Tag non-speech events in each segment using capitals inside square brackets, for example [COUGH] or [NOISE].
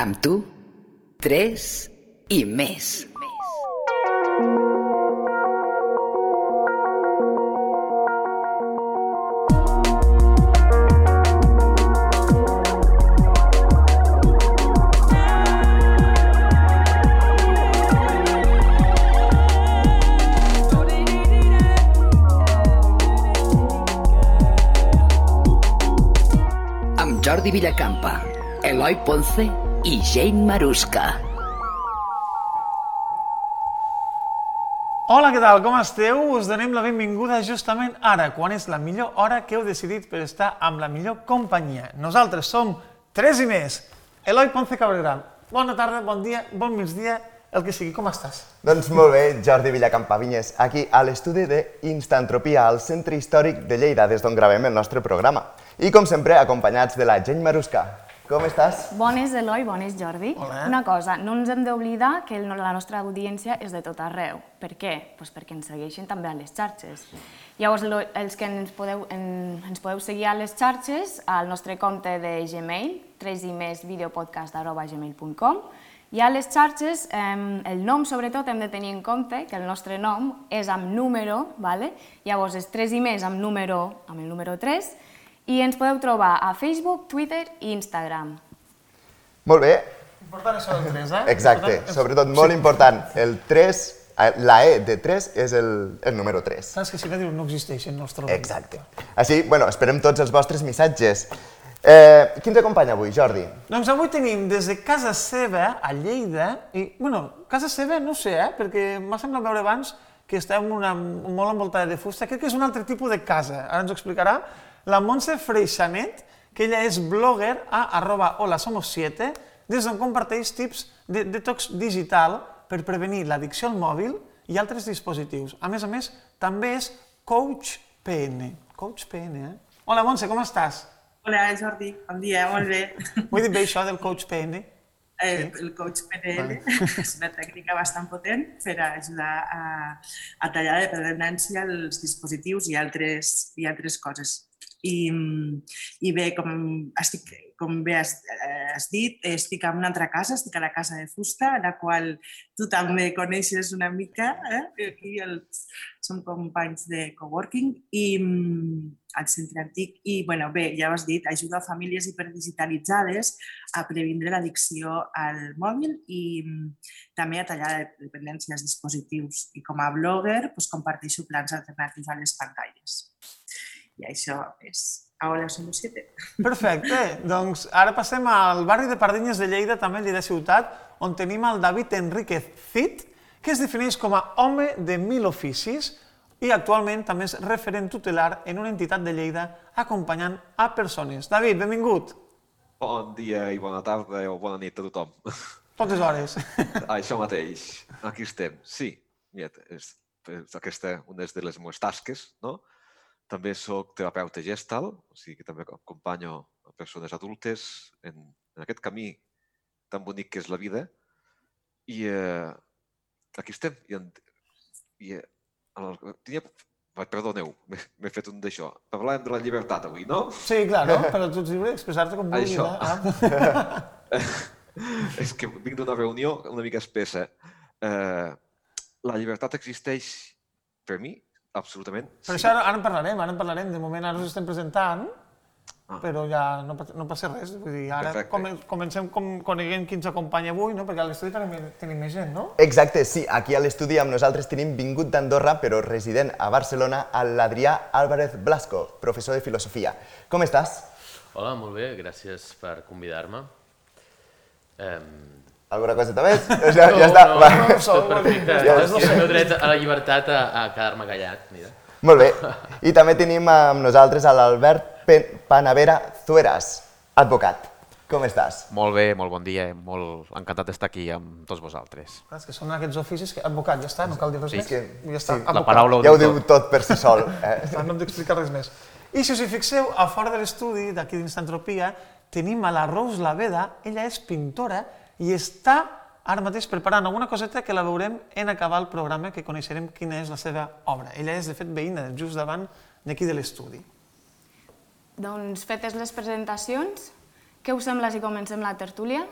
Amb tu, tres i més. Jordi Villacampa, Eloi Ponce i Jane Maruska. Hola, què tal? Com esteu? Us donem la benvinguda justament ara, quan és la millor hora que heu decidit per estar amb la millor companyia. Nosaltres som tres i més. Eloi Ponce Cabrera, bona tarda, bon dia, bon migdia, el que sigui. Com estàs? Doncs molt bé, Jordi Villacampa Vinyes, aquí a l'estudi d'Instantropia, al Centre Històric de Lleida, des d'on gravem el nostre programa. I com sempre, acompanyats de la Gent Marusca. Com estàs? Bones, Eloi, bones, Jordi. Hola. Una cosa, no ens hem d'oblidar que la nostra audiència és de tot arreu. Per què? Pues perquè ens segueixen també a les xarxes. Llavors, els que ens podeu, en, ens podeu seguir a les xarxes, al nostre compte de Gmail, 3 i més videopodcast.gmail.com, i a les xarxes, eh, el nom sobretot hem de tenir en compte que el nostre nom és amb número, vale? llavors és 3 i més amb número, amb el número 3, i ens podeu trobar a Facebook, Twitter i Instagram. Molt bé, Important això del 3, eh? exacte. Important. Sobretot molt important, el 3, eh, la E de 3 és el, el número 3. Saps que si no dius no existeixen, no els trobem. Exacte. Així, bueno, esperem tots els vostres missatges. Eh, qui ens acompanya avui, Jordi? Doncs avui tenim des de casa seva, a Lleida, i, bueno, casa seva no ho sé, eh, perquè m'ha semblat veure abans que en una, molt envoltada de fusta. Crec que és un altre tipus de casa, ara ens ho explicarà. La Montse Freixanet, que ella és blogger a arroba hola somos 7, des d'on comparteix tips de detox digital per prevenir l'addicció al mòbil i altres dispositius. A més a més, també és coach PN. Coach PN, eh? Hola, Montse, com estàs? Hola, Jordi. Bon dia, molt bé. Ho he dit bé, això del coach PN? El, el coach PNL [LAUGHS] és una tècnica bastant potent per ajudar a, a tallar la dependència als dispositius i altres, i altres coses. I, i bé, com, estic, com bé has, has dit, estic en una altra casa, estic a la casa de fusta, la qual tu també coneixes una mica, eh? Aquí els, som companys de coworking i al centre antic. I bueno, bé, ja ho has dit, ajuda a famílies hiperdigitalitzades a previndre l'addicció al mòbil i també a tallar la dependència als dispositius. I com a blogger doncs, comparteixo plans alternatius a les pantalles. I això és Ahora Somos 7. Perfecte, [LAUGHS] doncs ara passem al barri de Pardinyes de Lleida, també Lleida Ciutat, on tenim el David Enríquez Cid, que es defineix com a home de mil oficis i actualment també és referent tutelar en una entitat de Lleida acompanyant a persones. David, benvingut. Bon dia i bona tarda o bona nit a tothom. [LAUGHS] Totes hores. [LAUGHS] Això mateix. Aquí estem. Sí, mira, és, és aquesta una de les meves tasques, no? També sóc terapeuta gestal, o sigui que també acompanyo a persones adultes en, en aquest camí tan bonic que és la vida. I eh, aquí estem. I, en, i eh, en el, tenia, perdoneu, m'he fet un d'això. Parlàvem de la llibertat avui, no? Sí, claro, [LAUGHS] però tu ets lliure d'expressar-te com vulguis. Això. eh? Ah. [LAUGHS] és que vinc d'una reunió una mica espessa. Eh, la llibertat existeix per mi, absolutament. Per això ara, ara en parlarem, ara en parlarem. De moment ara us estem presentant, Ah. però ja no, no passa res. Vull dir, ara Perfecte. come, comencem com, coneguent qui ens acompanya avui, no? perquè a l'estudi tenim, tenim més gent, no? Exacte, sí, aquí a l'estudi amb nosaltres tenim vingut d'Andorra, però resident a Barcelona, a l'Adrià Álvarez Blasco, professor de filosofia. Com estàs? Hola, molt bé, gràcies per convidar-me. Um, Alguna coseta més? [LAUGHS] Ja, ja està. no, va. no, tot perfecte. [LAUGHS] Ja, Ja, el meu dret a la llibertat a, a quedar-me callat, mira. Molt bé. [LAUGHS] I també tenim amb nosaltres a l'Albert Panavera Zueras, advocat. Com estàs? Molt bé, molt bon dia, molt encantat d'estar aquí amb tots vosaltres. Clar, és que són aquests oficis que advocat, ja està, no cal dir res Sí, més. que- ja està, sí. advocat. La paraula ho Ja ho diu tot. tot per si sol. Eh? No hem d'explicar res més. I si us hi fixeu, a fora de l'estudi, d'aquí d'Instantropia, tenim a la Rose Laveda, ella és pintora i està ara mateix preparant alguna coseta que la veurem en acabar el programa, que coneixerem quina és la seva obra. Ella és, de fet, veïna, just davant d'aquí de l'estudi. Doncs fetes les presentacions, què us sembla si comencem la tertúlia?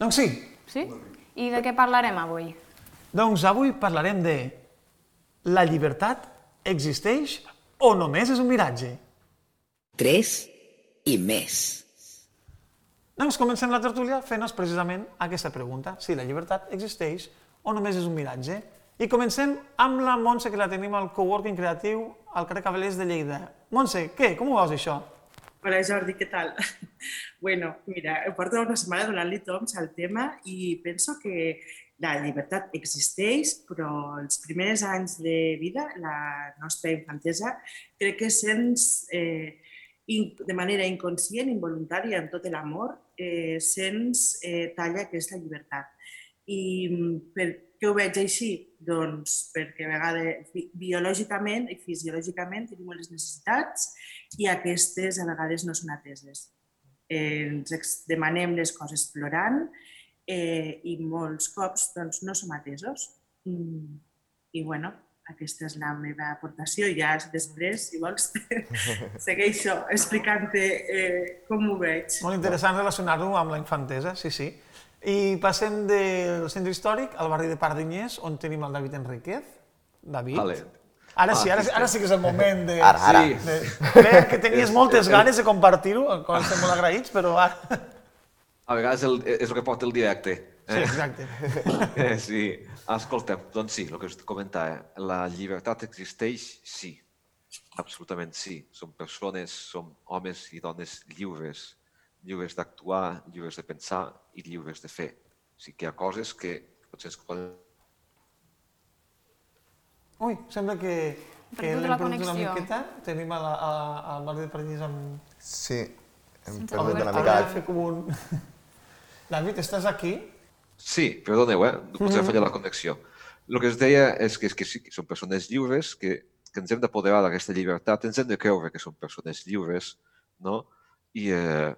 Doncs sí, Sí? I de què parlarem avui? doncs avui parlarem de la llibertat existeix o només és un miratge? Tres i més. Doncs comencem la tertúlia fent-nos precisament aquesta pregunta, si la llibertat existeix o només és un miratge. I comencem amb la Montse, que la tenim al coworking creatiu al carrer Cavallers de Lleida. Montse, què? Com ho veus, això? Hola Jordi, què tal? [LAUGHS] Bueno, mira, porto una setmana donant-li toms al tema i penso que la llibertat existeix, però els primers anys de vida, la nostra infantesa, crec que se'ns, eh, de manera inconscient, involuntària, amb tot l'amor, eh, se'ns eh, talla aquesta llibertat. I mm, per què ho veig així? Doncs perquè a vegades bi- biològicament i fisiològicament tenim unes necessitats i aquestes a vegades no són ateses. Eh, ens demanem les coses plorant eh, i molts cops doncs, no som atesos. Mm, I bueno, aquesta és la meva aportació ja després, si vols, [LAUGHS] segueixo explicant-te eh, com ho veig. Molt interessant relacionar-ho amb la infantesa, sí, sí. I passem del centre històric al barri de Pardinyers, on tenim el David Enriquez. David. Vale. Ara sí, Ah, ara, ara sí que és el moment de... Ara, ara. Sí. de... Veig que tenies [LAUGHS] moltes ganes de compartir-ho, estem molt agraïts, però ara... A vegades el, és el que porta el directe. Sí, exacte. [LAUGHS] Eh, sí, escolta'm, doncs sí, el que us comentava, la llibertat existeix? Sí, absolutament sí. Som persones, som homes i dones lliures, lliures d'actuar, lliures de pensar i lliures de fer. O sigui que hi ha coses que potser ens poden Ui, sembla que, que Perdut l'hem la perdut una miqueta. Tenim a la, a, al barri de Pardinyers amb... Sí, hem perdut una mica... De fer com un... [LAUGHS] David, estàs aquí? Sí, perdoneu, eh? Potser ha fallat la connexió. El que es deia és que, és que sí, que som persones lliures, que, que ens hem d'apoderar d'aquesta llibertat, ens hem de creure que som persones lliures, no? I, eh,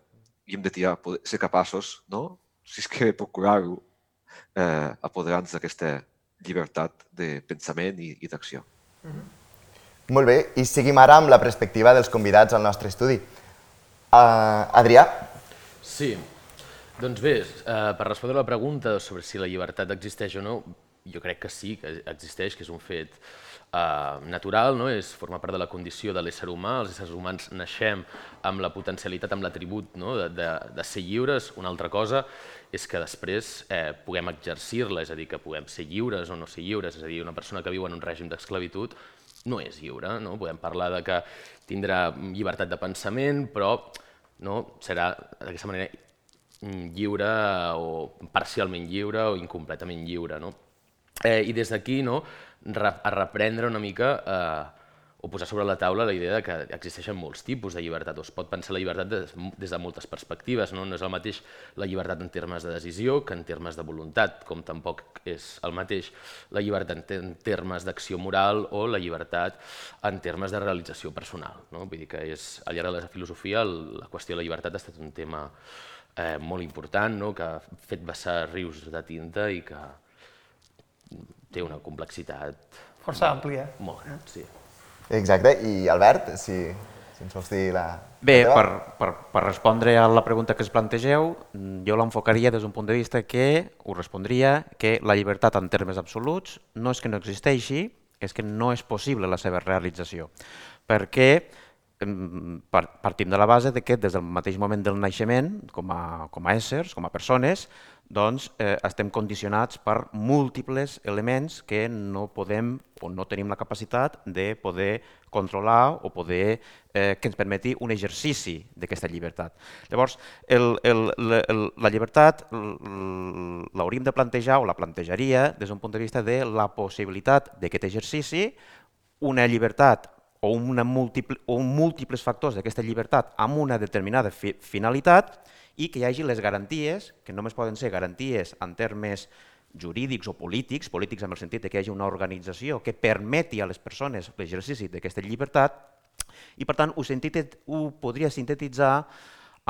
i hem de tirar, poder, ser capaços, no? Si és que procurar-ho, eh, apoderar-nos d'aquesta llibertat de pensament i, i d'acció. Molt bé, i seguim ara amb la perspectiva dels convidats al nostre estudi. Uh, Adrià, Sí. Doncs bé, eh, per respondre a la pregunta sobre si la llibertat existeix o no, jo crec que sí, que existeix, que és un fet eh, natural, no? és formar part de la condició de l'ésser humà. Els éssers humans naixem amb la potencialitat, amb l'atribut no? de, de, de ser lliures. Una altra cosa és que després eh, puguem exercir-la, és a dir, que puguem ser lliures o no ser lliures. És a dir, una persona que viu en un règim d'esclavitud no és lliure. No? Podem parlar de que tindrà llibertat de pensament, però no? serà d'aquesta manera lliure o parcialment lliure o incompletament lliure. No? Eh, I des d'aquí no, a reprendre una mica eh, o posar sobre la taula la idea de que existeixen molts tipus de llibertat, o es pot pensar la llibertat des, des de moltes perspectives, no? no és el mateix la llibertat en termes de decisió que en termes de voluntat, com tampoc és el mateix la llibertat en termes d'acció moral o la llibertat en termes de realització personal. No? Vull dir que és, al llarg de la filosofia el- la qüestió de la llibertat ha estat un tema eh, molt important, no? que ha fet vessar rius de tinta i que té una complexitat Força àmplia. molt gran. Sí. exacte, i Albert, si, si ens vols dir la... Bé, la per, per, per respondre a la pregunta que es plantegeu, mm, jo l'enfocaria des d'un punt de vista que us respondria que la llibertat en termes absoluts no és que no existeixi, és que no és possible la seva realització. Perquè em, par- partim de la base de que des del mateix moment del naixement, com a, com a éssers, com a persones, doncs eh, estem condicionats per múltiples elements que no podem o no tenim la capacitat de poder controlar o poder eh, que ens permeti un exercici d'aquesta llibertat. Llavors, el, el, el, la llibertat l'hauríem de plantejar o la plantejaria des d'un punt de vista de la possibilitat d'aquest exercici, una llibertat o, una múltiple, o múltiples factors d'aquesta llibertat amb una determinada fi, finalitat i que hi hagi les garanties, que només poden ser garanties en termes jurídics o polítics, polítics en el sentit de que hi hagi una organització que permeti a les persones l'exercici d'aquesta llibertat, i per tant ho, sintetit, ho podria sintetitzar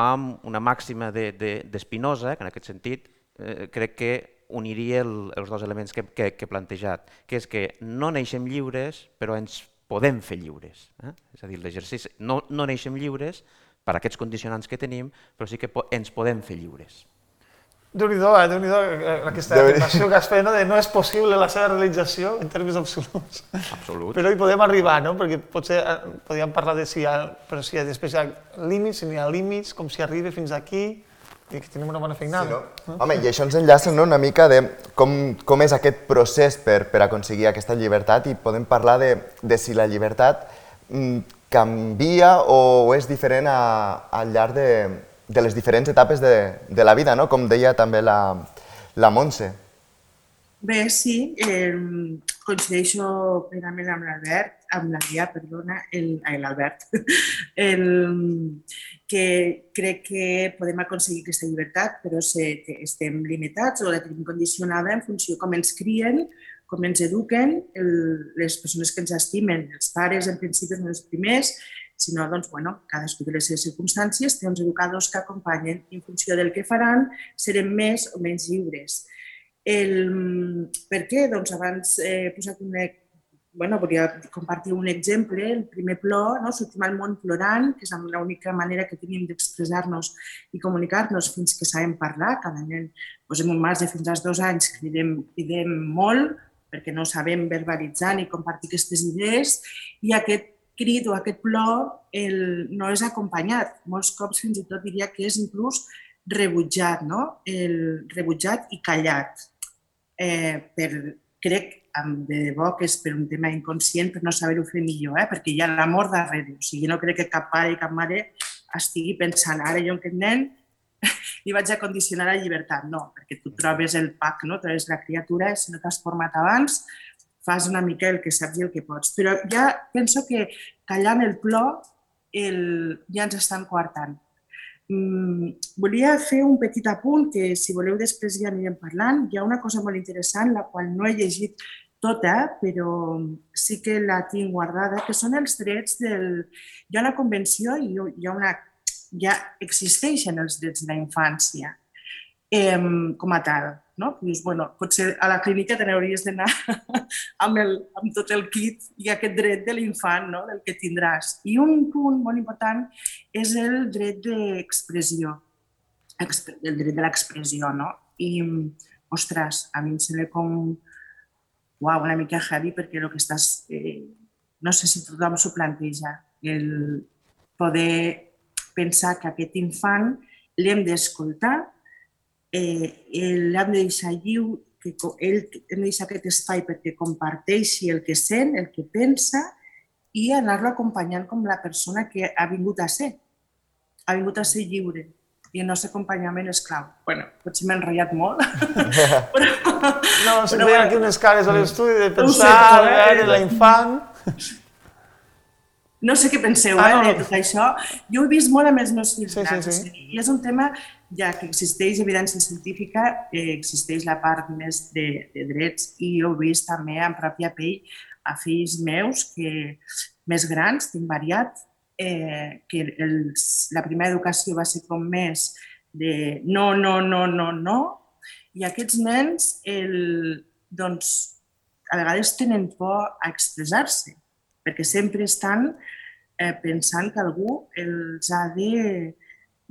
amb una màxima de, de, de que en aquest sentit eh, crec que uniria el, els dos elements que, que, que he plantejat, que és que no neixem lliures, però ens podem fer lliures. Eh? És a dir, l'exercici, no, no neixem lliures per aquests condicionants que tenim, però sí que po ens podem fer lliures. Déu-n'hi-do, eh? Déu-n'hi-do eh, aquesta afirmació que has fet, no? de no és possible la seva realització en termes absoluts. Absolut. Però hi podem arribar, no? Perquè potser eh, podríem parlar de si hi ha, però si hi ha després hi ha límits, si n'hi ha límits, com s'hi arriba fins aquí, i que tenim una bona Sí, feinada. no? Home, i això ens enllaça no, una mica de com, com és aquest procés per, per aconseguir aquesta llibertat i podem parlar de, de si la llibertat mm, canvia o és diferent a, al llarg de, de les diferents etapes de, de la vida, no? com deia també la, la Montse. Bé, sí, eh, coincideixo plenament amb l'Albert, amb l'Adrià, perdona, el- ai, l'Albert, [LAUGHS] que crec que podem aconseguir aquesta llibertat, però sé que estem limitats o la tenim condicionada en funció com ens crien, com ens eduquen el, les persones que ens estimen, els pares en principi són els primers, sinó doncs, bueno, cadascú de les seves circumstàncies té uns educadors que acompanyen i en funció del que faran serem més o menys lliures. El, per què? Doncs abans he posat un, bueno, volia compartir un exemple, el primer plor, no? sortim al món plorant, que és l'única manera que tenim d'expressar-nos i comunicar-nos fins que sabem parlar. Cada nen, doncs en un marge fins als dos anys, cridem, cridem molt perquè no sabem verbalitzar ni compartir aquestes idees i aquest crit o aquest plor el, no és acompanyat. Molts cops fins i tot diria que és inclús rebutjat, no? el rebutjat i callat. Eh, per, crec de debò que és per un tema inconscient per no saber-ho fer millor, eh? perquè hi ha l'amor darrere. O sigui, no crec que cap pare i cap mare estigui pensant ara jo aquest nen li vaig a condicionar la llibertat. No, perquè tu trobes el pack, no? trobes la criatura, si no t'has format abans, fas una mica el que saps i el que pots. Però ja penso que callant el plor el, ja ens estan coartant. Mm, volia fer un petit apunt que, si voleu, després ja anirem parlant. Hi ha una cosa molt interessant, la qual no he llegit tota, però sí que la tinc guardada, que són els drets del... Hi ha una convenció i hi ha una... ja existeixen els drets de la infància eh, com a tal. No? Dius, bueno, potser a la clínica te n'hauries d'anar [LAUGHS] amb, el, amb tot el kit i aquest dret de l'infant, no? del que tindràs. I un punt molt important és el dret d'expressió, exp- el dret de l'expressió, no? I, ostres, a mi em sembla com uau, una mica heavy perquè el que estàs... Eh, no sé si tothom s'ho planteja, el poder pensar que aquest infant l'hem d'escoltar, eh, l'hem de deixar lliure, que ell, hem de deixar aquest espai perquè comparteixi el que sent, el que pensa i anar-lo acompanyant com la persona que ha vingut a ser. Ha vingut a ser lliure i el nostre acompanyament és clau. bueno, potser m'he enrotllat molt, [LAUGHS] però, No, se'n Però bueno. aquí unes cares a l'estudi de pensar, de eh? veure la infant... No sé què penseu Ah, eh, no, de no. tot això. Jo ho he vist molt amb els meus fills Sí, sí, sí. I és un tema, ja que existeix evidència científica, eh, existeix la part més de, de drets i ho he vist també en pròpia pell a fills meus que més grans, tinc variat, eh, que els, la primera educació va ser com més de no, no, no, no, no, i aquests nens el, doncs, a vegades tenen por a expressar-se, perquè sempre estan eh, pensant que algú els ha de...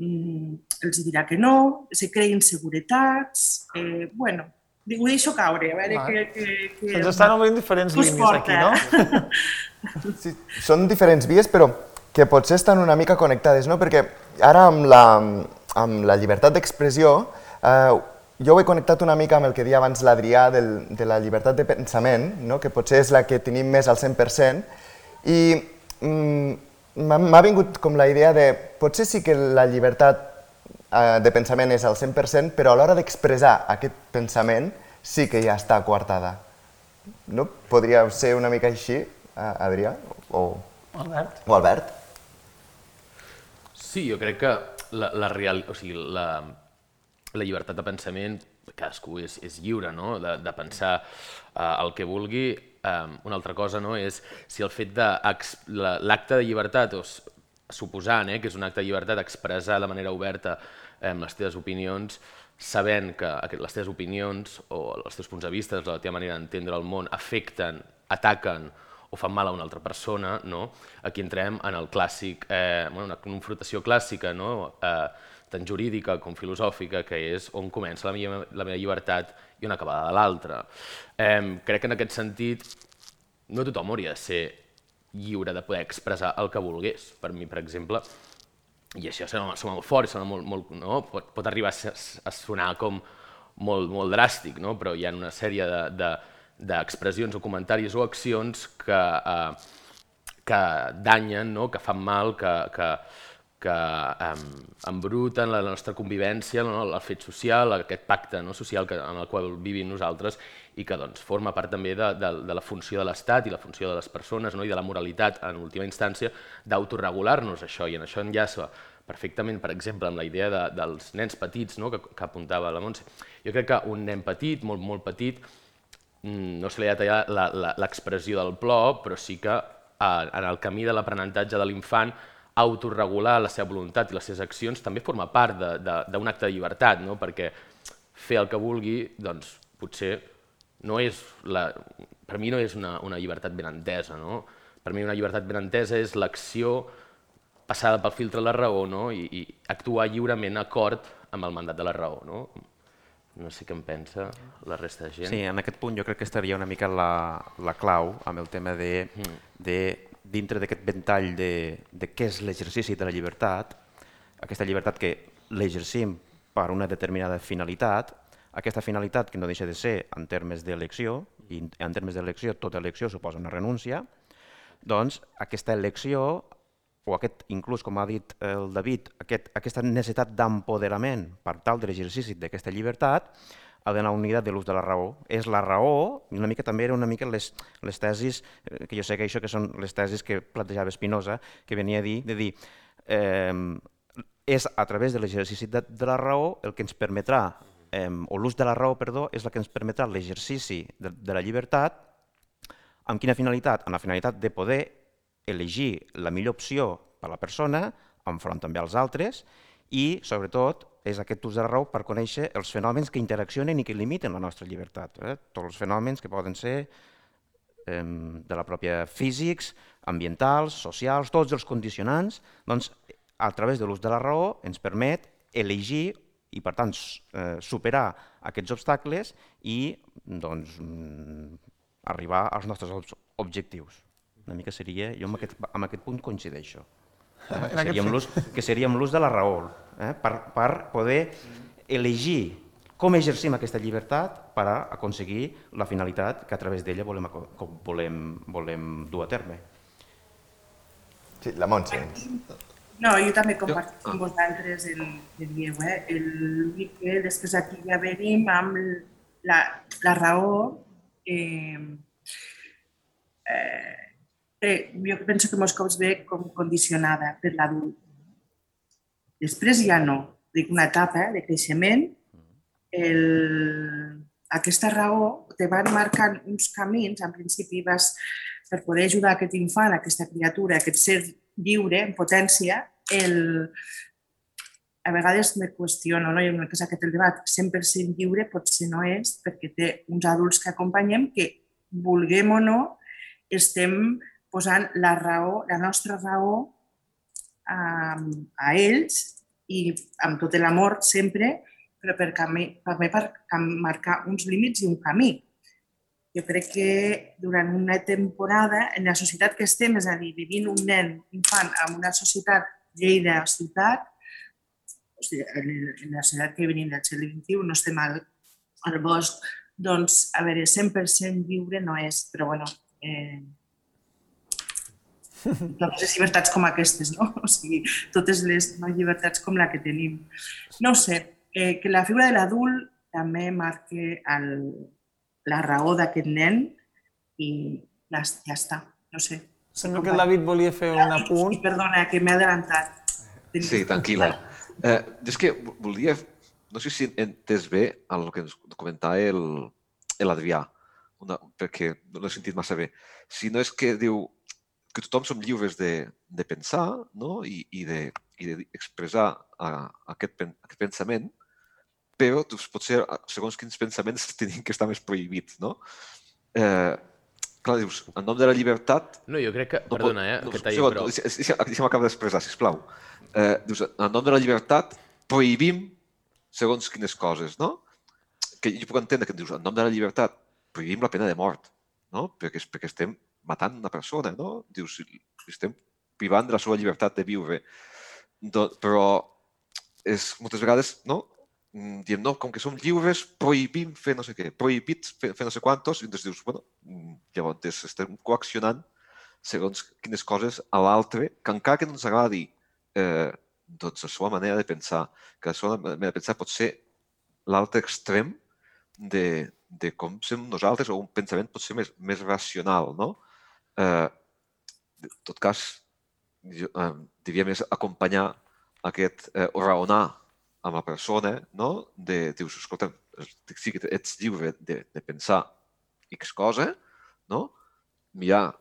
Mm, els dirà que no, se creïn seguretats... Eh, bueno, ho deixo caure, a veure Vale. que... que, que Ens estan obrint diferents línies aquí, no? porta. Sí, són diferents vies, però que potser estan una mica connectades, no? Perquè ara amb la, amb la llibertat d'expressió, eh, jo ho he connectat una mica amb el que deia abans l'Adrià del, de la llibertat de pensament, no? que potser és la que tenim més al 100%, i mm, m'ha vingut com la idea de potser sí que la llibertat eh, de pensament és al 100%, però a l'hora d'expressar aquest pensament sí que ja està coartada. No? Podria ser una mica així, eh, Adrià? O, Albert? o Albert? Sí, jo crec que la, la, real, o sigui, la, la llibertat de pensament, cadascú és, és lliure no? de, de pensar uh, el que vulgui. Um, una altra cosa no? és si el fet de l'acte de llibertat, o suposant eh, que és un acte de llibertat expressar de manera oberta eh, les teves opinions, sabent que les teves opinions o els teus punts de vista, la teva manera d'entendre el món afecten, ataquen o fan mal a una altra persona, no? aquí entrem en el clàssic, eh, bueno, una confrontació clàssica, no? eh, tant jurídica com filosòfica, que és on comença la meva, la meva llibertat i on acaba la Eh, crec que en aquest sentit no tothom hauria de ser lliure de poder expressar el que volgués. Per mi, per exemple, i això sona, sona molt fort, sona molt, molt, no? pot, pot arribar a, a sonar com molt, molt dràstic, no? però hi ha una sèrie d'expressions de, de, o comentaris o accions que, eh, que danyen, no? que fan mal, que, que, que um, embruten la nostra convivència, no? el fet social, aquest pacte no? social que, en el qual vivim nosaltres i que doncs, forma part també de, de, de la funció de l'Estat i la funció de les persones no? i de la moralitat, en última instància, d'autoregular-nos això, i en això enllaça perfectament, per exemple, amb la idea de, dels nens petits no? que, que apuntava la Montse. Jo crec que un nen petit, molt, molt petit, mm, no se li ha tallat l'expressió del plor, però sí que en el camí de l'aprenentatge de l'infant autorregular la seva voluntat i les seves accions també forma part d'un acte de llibertat, no? perquè fer el que vulgui, doncs, potser no és la, per mi no és una, una llibertat ben entesa. No? Per mi una llibertat ben entesa és l'acció passada pel filtre de la raó no? I, i actuar lliurement acord amb el mandat de la raó. No? No sé què en pensa la resta de gent. Sí, en aquest punt jo crec que estaria una mica la, la clau amb el tema de, mm. de dintre d'aquest ventall de, de què és l'exercici de la llibertat, aquesta llibertat que l'exercim per una determinada finalitat, aquesta finalitat que no deixa de ser en termes d'elecció, i en termes d'elecció tota elecció suposa una renúncia, doncs aquesta elecció, o aquest, inclús com ha dit el David, aquest, aquesta necessitat d'empoderament per tal de l'exercici d'aquesta llibertat, ha d'anar unitat de l'ús de la raó. És la raó, una mica també era una mica les, les tesis, eh, que jo sé que això que són les tesis que plantejava Espinosa, que venia a dir, de dir, eh, és a través de l'exercici de, de la raó el que ens permetrà, eh, o l'ús de la raó, perdó, és el que ens permetrà l'exercici de, de la llibertat, amb quina finalitat? Amb la finalitat de poder elegir la millor opció per a la persona, enfront també als altres, i, sobretot, és aquest ús de la raó per conèixer els fenòmens que interaccionen i que limiten la nostra llibertat. Eh? Tots els fenòmens que poden ser eh, de la pròpia físics, ambientals, socials, tots els condicionants, doncs, a través de l'ús de la raó ens permet elegir i, per tant, eh, superar aquests obstacles i doncs, mm, arribar als nostres objectius. Una mica seria, jo amb aquest, amb aquest punt coincideixo. Eh? [LAUGHS] Seríem que seríem l'ús de la raó, eh? per, per poder elegir com exercim aquesta llibertat per a aconseguir la finalitat que a través d'ella volem, volem, volem dur a terme. Sí, la Montse. No, jo també compartim amb vosaltres el que dieu. Eh? El que després aquí ja venim amb la, la raó eh, eh, jo penso que molts cops ve com condicionada per l'adult. Després ja no. Dic una etapa de creixement. El, aquesta raó te van marcant uns camins, en principi vas per poder ajudar aquest infant, aquesta criatura, aquest ser lliure, en potència, el, a vegades me qüestiono, no? I que és aquest el debat, 100% lliure potser no és, perquè té uns adults que acompanyem que, vulguem o no, estem posant la raó, la nostra raó a, a ells i amb tot l'amor sempre, però per, camí, també per marcar uns límits i un camí. Jo crec que durant una temporada, en la societat que estem, és a dir, vivint un nen infant en una societat Lleida ciutat, o sigui, en la societat que venim del segle XXI, no estem al, al bosc, doncs, a veure, 100% lliure no és, però bueno, eh, totes les llibertats com aquestes, no? O sigui, totes les no, llibertats com la que tenim. No sé, eh, que la figura de l'adult també marca el, la raó d'aquest nen i ja, ja està, no sé. Sembla que el David volia fer un apunt. Sí, perdona, que m'he adelantat. Sí, tranquil·la. Eh, és que volia, no sé si he entès bé el que ens comentava l'Adrià, perquè no l'he sentit massa bé. Si no és que diu que tothom som lliures de, de pensar no? I, i d'expressar de, aquest, aquest pensament, però doncs, potser segons quins pensaments [LAUGHS] tenen que estar més prohibits. No? Eh, clar, dius, en nom de la llibertat... No, jo crec que... No Perdona, eh, no, que talli, segon, però... Deixa'm acabar d'expressar, sisplau. Eh, dius, en nom de la llibertat prohibim segons quines coses, no? Que jo puc entendre que dius, en nom de la llibertat, prohibim la pena de mort, no? Perquè, perquè estem matant una persona, no? Dius, estem privant de la seva llibertat de viure. Do, però és, moltes vegades, no? Mm, diem, no, com que som lliures, prohibim fer no sé què, prohibits fer, fer no sé quantos, i doncs dius, bueno, mm, llavors estem coaccionant segons quines coses a l'altre, que encara que no ens agradi eh, doncs la seva manera de pensar, que la seva manera de pensar pot ser l'altre extrem de, de com som nosaltres, o un pensament pot ser més, més racional, no? Eh, en tot cas, jo, eh, diria més acompanyar aquest, eh, raonar amb la persona, no? De, dius, escolta, sí que ets lliure de, de pensar X cosa, no? Mirar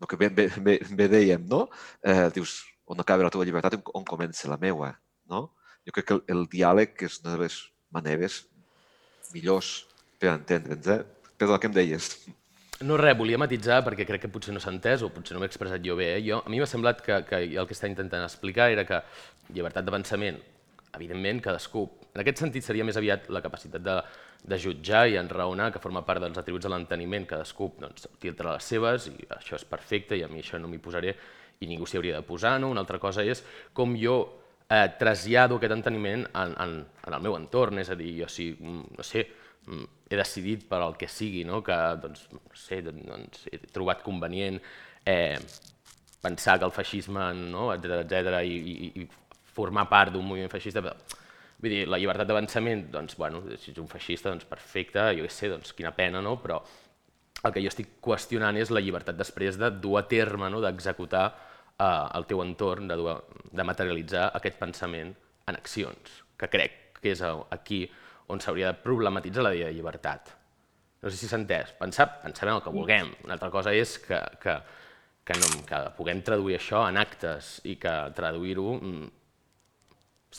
el que ben, ben, ben, ben dèiem, no? Eh, dius, on acaba la teva llibertat i on comença la meua. No? Jo crec que el, el diàleg és una de les maneres millors per entendre'ns. Eh? Perdó, què em deies? No res, volia matitzar perquè crec que potser no s'ha entès o potser no m'he expressat jo bé. Eh? Jo, a mi m'ha semblat que, que el que està intentant explicar era que llibertat d'avançament, evidentment, cadascú... En aquest sentit seria més aviat la capacitat de, de jutjar i enraonar, que forma part dels atributs de l'enteniment, cadascú doncs, tiltra les seves i això és perfecte i a mi això no m'hi posaré i ningú s'hi hauria de posar. No? Una altra cosa és com jo eh, trasllado aquest enteniment en, en, en el meu entorn, és a dir, jo si, mm, no sé, he decidit per al que sigui, no? que doncs, no sé, doncs, he trobat convenient eh, pensar que el feixisme, no? etc etc i, i, i formar part d'un moviment feixista, però, vull dir, la llibertat d'avançament, doncs, bueno, si ets un feixista, doncs perfecte, jo què sé, doncs quina pena, no? però el que jo estic qüestionant és la llibertat després de dur a terme, no? d'executar eh, el teu entorn, de, dur a, de materialitzar aquest pensament en accions, que crec que és aquí on s'hauria de problematitzar la idea de llibertat. No sé si s'ha entès. Pensar, pensar en el que vulguem. Una altra cosa és que, que, que, no, que puguem traduir això en actes i que traduir-ho mm,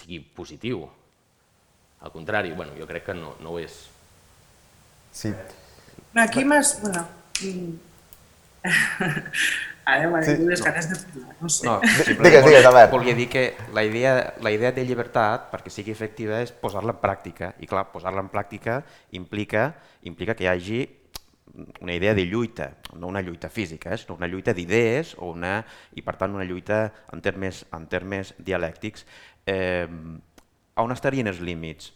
sigui positiu. Al contrari, bueno, jo crec que no, no ho és. Sí. Aquí m'has... Bueno, mm. [LAUGHS] Ara vingut les ganes de parlar, no sé. No, [LAUGHS] Digues, digues, Albert. Volia dir que la idea, la idea de llibertat, perquè sigui efectiva, és posar-la en pràctica. I clar, posar-la en pràctica implica, implica que hi hagi una idea de lluita, no una lluita física, eh, sinó una lluita d'idees o una, i per tant una lluita en termes, en termes dialèctics. Eh, on estarien els límits?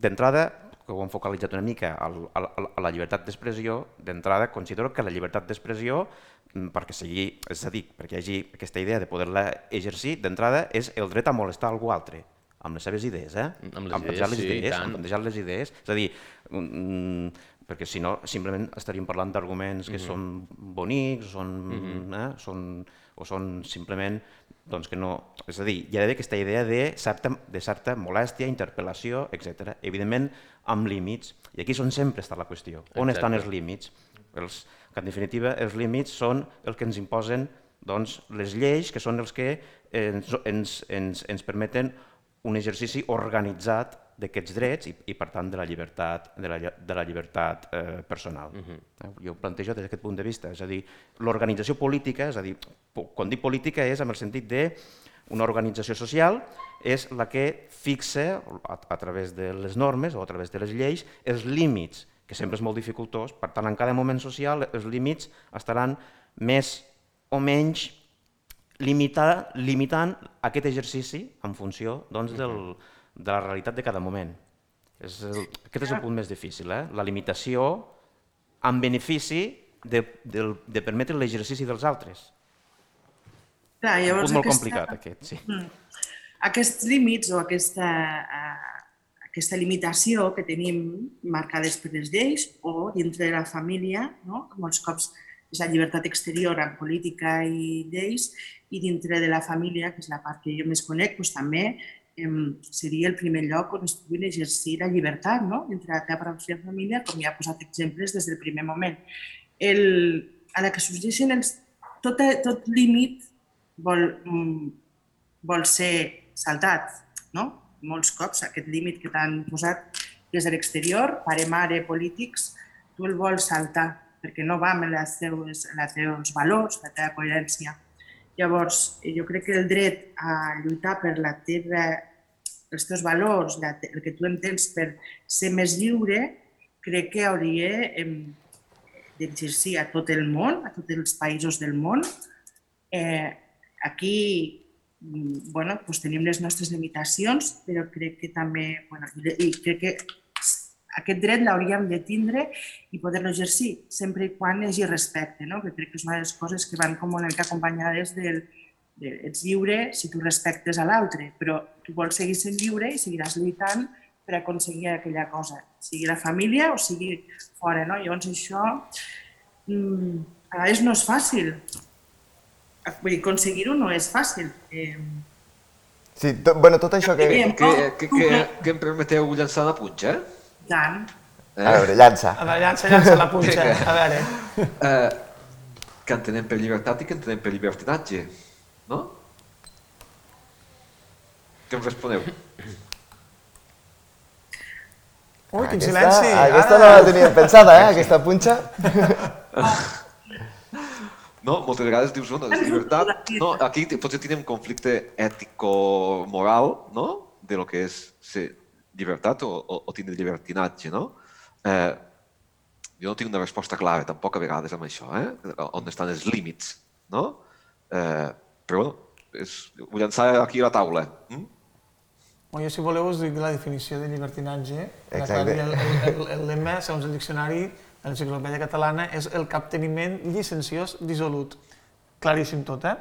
D'entrada, que ho hem focalitzat una mica al, a, a la llibertat d'expressió, d'entrada considero que la llibertat d'expressió perquè sigui, és a dir, perquè hi hagi aquesta idea de poder-la exercir, d'entrada és el dret a molestar algú altre, amb les seves idees, eh? Amb les amb idees, les sí, idees, tant. amb plantejar les idees, és a dir, mm, perquè si no simplement estaríem parlant d'arguments que Mhm. són bonics, són, eh, són, o són simplement doncs que no... És a dir, hi ha d'haver aquesta idea de certa, de certa molèstia, interpel·lació, etc. Evidentment, amb límits. I aquí és on sempre està la qüestió. On Exacte. estan els límits? Els, que en definitiva els límits són els que ens imposen doncs, les lleis, que són els que ens, ens, ens, ens permeten un exercici organitzat d'aquests drets i, i per tant de la llibertat, de la, de la llibertat eh, personal. Uh -huh. Jo ho plantejo des d'aquest punt de vista, és a dir, l'organització política, és a dir, quan dic política és amb el sentit de una organització social és la que fixa a, a través de les normes o a través de les lleis els límits, que sempre és molt dificultós, per tant en cada moment social els límits estaran més o menys limitar, limitant aquest exercici en funció doncs, del, de la realitat de cada moment. És el, aquest és el punt més difícil, eh? la limitació en benefici de, de, de permetre l'exercici dels altres. Clar, Un llavors punt molt aquesta- complicat aquest, sí. aquests límits o aquesta, eh, aquesta limitació que tenim marcades per les lleis o dintre de la família, no? molts cops és la llibertat exterior en política i lleis, i dintre de la família, que és la part que jo més conec, doncs també em, seria el primer lloc on es pugui exercir la llibertat, no? entre la teva pròpia família, com ja ha posat exemples des del primer moment. El, a la que sorgeixen els, tot, tot límit vol, mm, vol ser saltat, no? Molts cops aquest límit que t'han posat des de l'exterior, pare, mare, polítics, tu el vols saltar perquè no va amb les teus, els teus valors, la teva coherència. Llavors, jo crec que el dret a lluitar per la teva els teus valors, la, el que tu entens per ser més lliure, crec que hauria d'exercir a tot el món, a tots els països del món. Eh, aquí bueno, doncs tenim les nostres limitacions, però crec que també, bueno, i crec que aquest dret l'hauríem de tindre i poder-lo exercir, sempre i quan hi hagi respecte, no? que crec que és una de les coses que van com una mica acompanyades del, de, ets lliure si tu respectes a l'altre, però tu vols seguir sent lliure i seguiràs lluitant per aconseguir aquella cosa, sigui la família o sigui fora. No? Llavors això mmm, a vegades no és fàcil. Vull dir, aconseguir-ho no és fàcil. Eh, Sí, to, bueno, tot això que... Bé. Que, que, que, que em permeteu llançar una punxa? Tant. Eh? A veure, llança. A veure, llança, llança la punxa. A veure. Eh, que entenem per llibertat i que entenem per llibertinatge, no? Què em responeu? Ui, quin Aquesta, silenci. aquesta no Ara. la teníem pensada, eh, aquesta punxa. No, moltes vegades dius, no, és llibertat. No, aquí potser tenim conflicte ètico-moral, no?, de lo que és ser llibertat o, o, o tindre llibertinatge, no? Eh, jo no tinc una resposta clara, tampoc a vegades amb això, eh? On estan els límits, no? Eh, però, bueno, és, ho llançar aquí a la taula. Mm? Bueno, jo, si voleu, us dic la definició de llibertinatge. Exacte. El, el, el, el lema, segons el diccionari de l'enciclopèdia catalana, és el capteniment llicenciós dissolut. Claríssim tot, eh?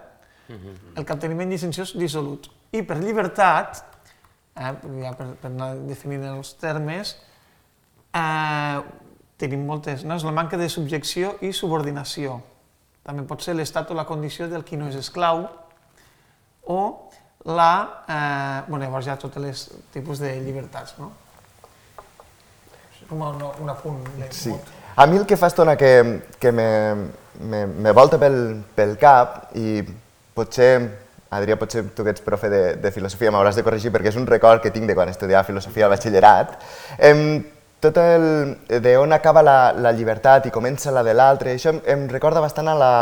El capteniment llicenciós dissolut. I per llibertat, eh, ja per, per anar definint els termes, eh, tenim moltes, no? És la manca de subjecció i subordinació. També pot ser l'estat o la condició del qui no és esclau, o la... Eh, bueno, llavors hi ha tots els tipus de llibertats, no? Com un, un apunt. Sí. A mi el que fa estona que, que me, me, me volta pel, pel cap i potser, Adrià, potser tu que ets profe de, de filosofia m'hauràs de corregir perquè és un record que tinc de quan estudiava filosofia al batxillerat. Em, tot el de on acaba la, la llibertat i comença la de l'altre, això em, em recorda bastant a la,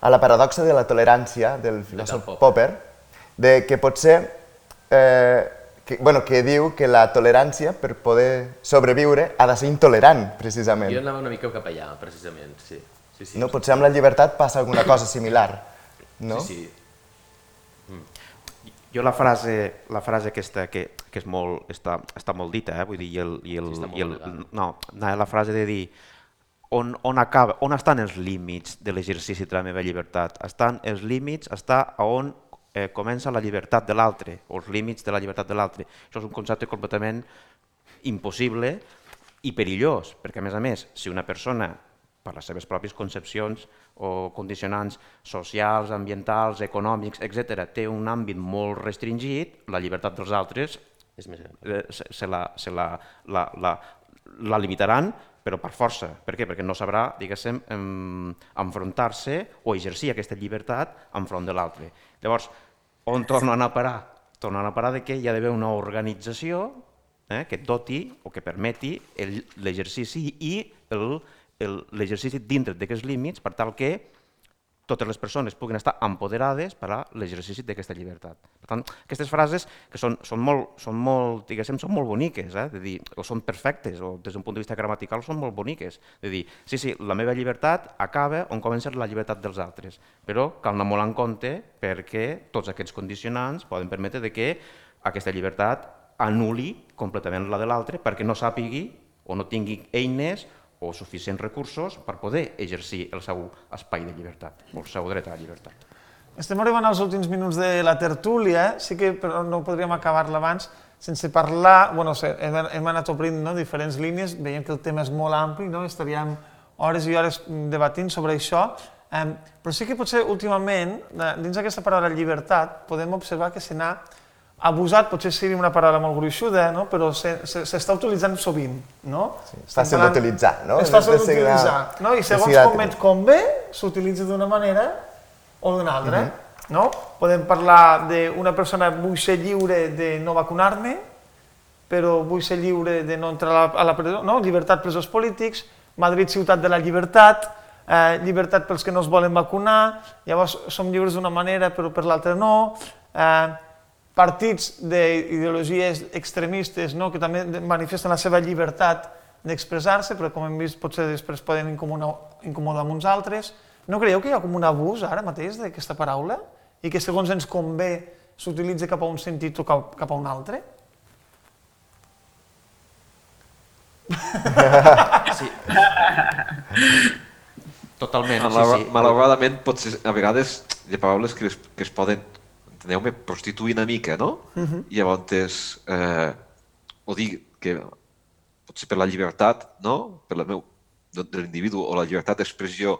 a la paradoxa de la tolerància del filòsof Popper. Popper, de que potser eh, que, bueno, que diu que la tolerància, per poder sobreviure, ha de ser intolerant, precisament. Jo anava una mica cap allà, precisament, sí. sí, sí. No, potser amb la llibertat passa alguna [COUGHS] cosa similar, no? Sí, sí. Jo la frase, la frase aquesta que, que és molt, està, està molt dita, eh? vull dir, i el, i el, Sí, i el, no, la frase de dir on, on, acaba, on estan els límits de l'exercici de la meva llibertat? Estan els límits, està a on eh, comença la llibertat de l'altre, o els límits de la llibertat de l'altre. Això és un concepte completament impossible i perillós, perquè a més a més, si una persona per les seves pròpies concepcions o condicionants socials, ambientals, econòmics, etc., té un àmbit molt restringit, la llibertat dels altres És més gran. eh, se, se, la, se la, la, la, la limitaran, però per força. Per què? Perquè no sabrà, diguéssim, enfrontar-se o exercir aquesta llibertat enfront de l'altre. Llavors, on tornen a parar? Tornen a parar de que hi ha d'haver una organització eh, que doti o que permeti l'exercici i l'exercici dintre d'aquests límits per tal que totes les persones puguin estar empoderades per a l'exercici d'aquesta llibertat. Per tant, aquestes frases que són, són, molt, són, molt, diguéssim, són molt boniques, eh? de dir, o són perfectes, o des d'un punt de vista gramatical són molt boniques. De dir, sí, sí, la meva llibertat acaba on comença la llibertat dels altres, però cal anar molt en compte perquè tots aquests condicionants poden permetre de que aquesta llibertat anuli completament la de l'altre perquè no sàpigui o no tingui eines o suficients recursos per poder exercir el seu espai de llibertat, o el seu dret a la llibertat. Estem arribant als últims minuts de la tertúlia, sí que però no podríem acabar-la abans sense parlar, bueno, hem, anat obrint no, diferents línies, veiem que el tema és molt ampli, no? estaríem hores i hores debatint sobre això, però sí que potser últimament, eh, dins d'aquesta paraula llibertat, podem observar que se n'ha abusat, potser seria una paraula molt gruixuda, no? però se- se- s'està utilitzant sovint. No? Sí, és fàcil d'utilitzar, no? És fàcil d'utilitzar, no? i segons com et convé, s'utilitza d'una manera o d'una altra. Mhm. no? Podem parlar d'una persona, vull ser lliure de no vacunar-me, però vull ser lliure de no entrar a la, a la presó, no? llibertat presos polítics, Madrid ciutat de la llibertat, eh, llibertat pels que no es volen vacunar, llavors som lliures d'una manera però per l'altra no, eh, partits d'ideologies extremistes no? que també manifesten la seva llibertat d'expressar-se, però com hem vist potser després poden incomodar, incomodar amb uns altres. No creieu que hi ha com un abús ara mateix d'aquesta paraula i que segons ens convé s'utilitza cap a un sentit o cap, cap a un altre? Sí. Totalment, Malauradament, sí, sí. malauradament, potser, a vegades hi ha paraules que es, que es poden, enteneu-me, prostituir una mica, no? I llavors, eh, o dir que potser per la llibertat, no? Per la meu, de, l'individu o la llibertat d'expressió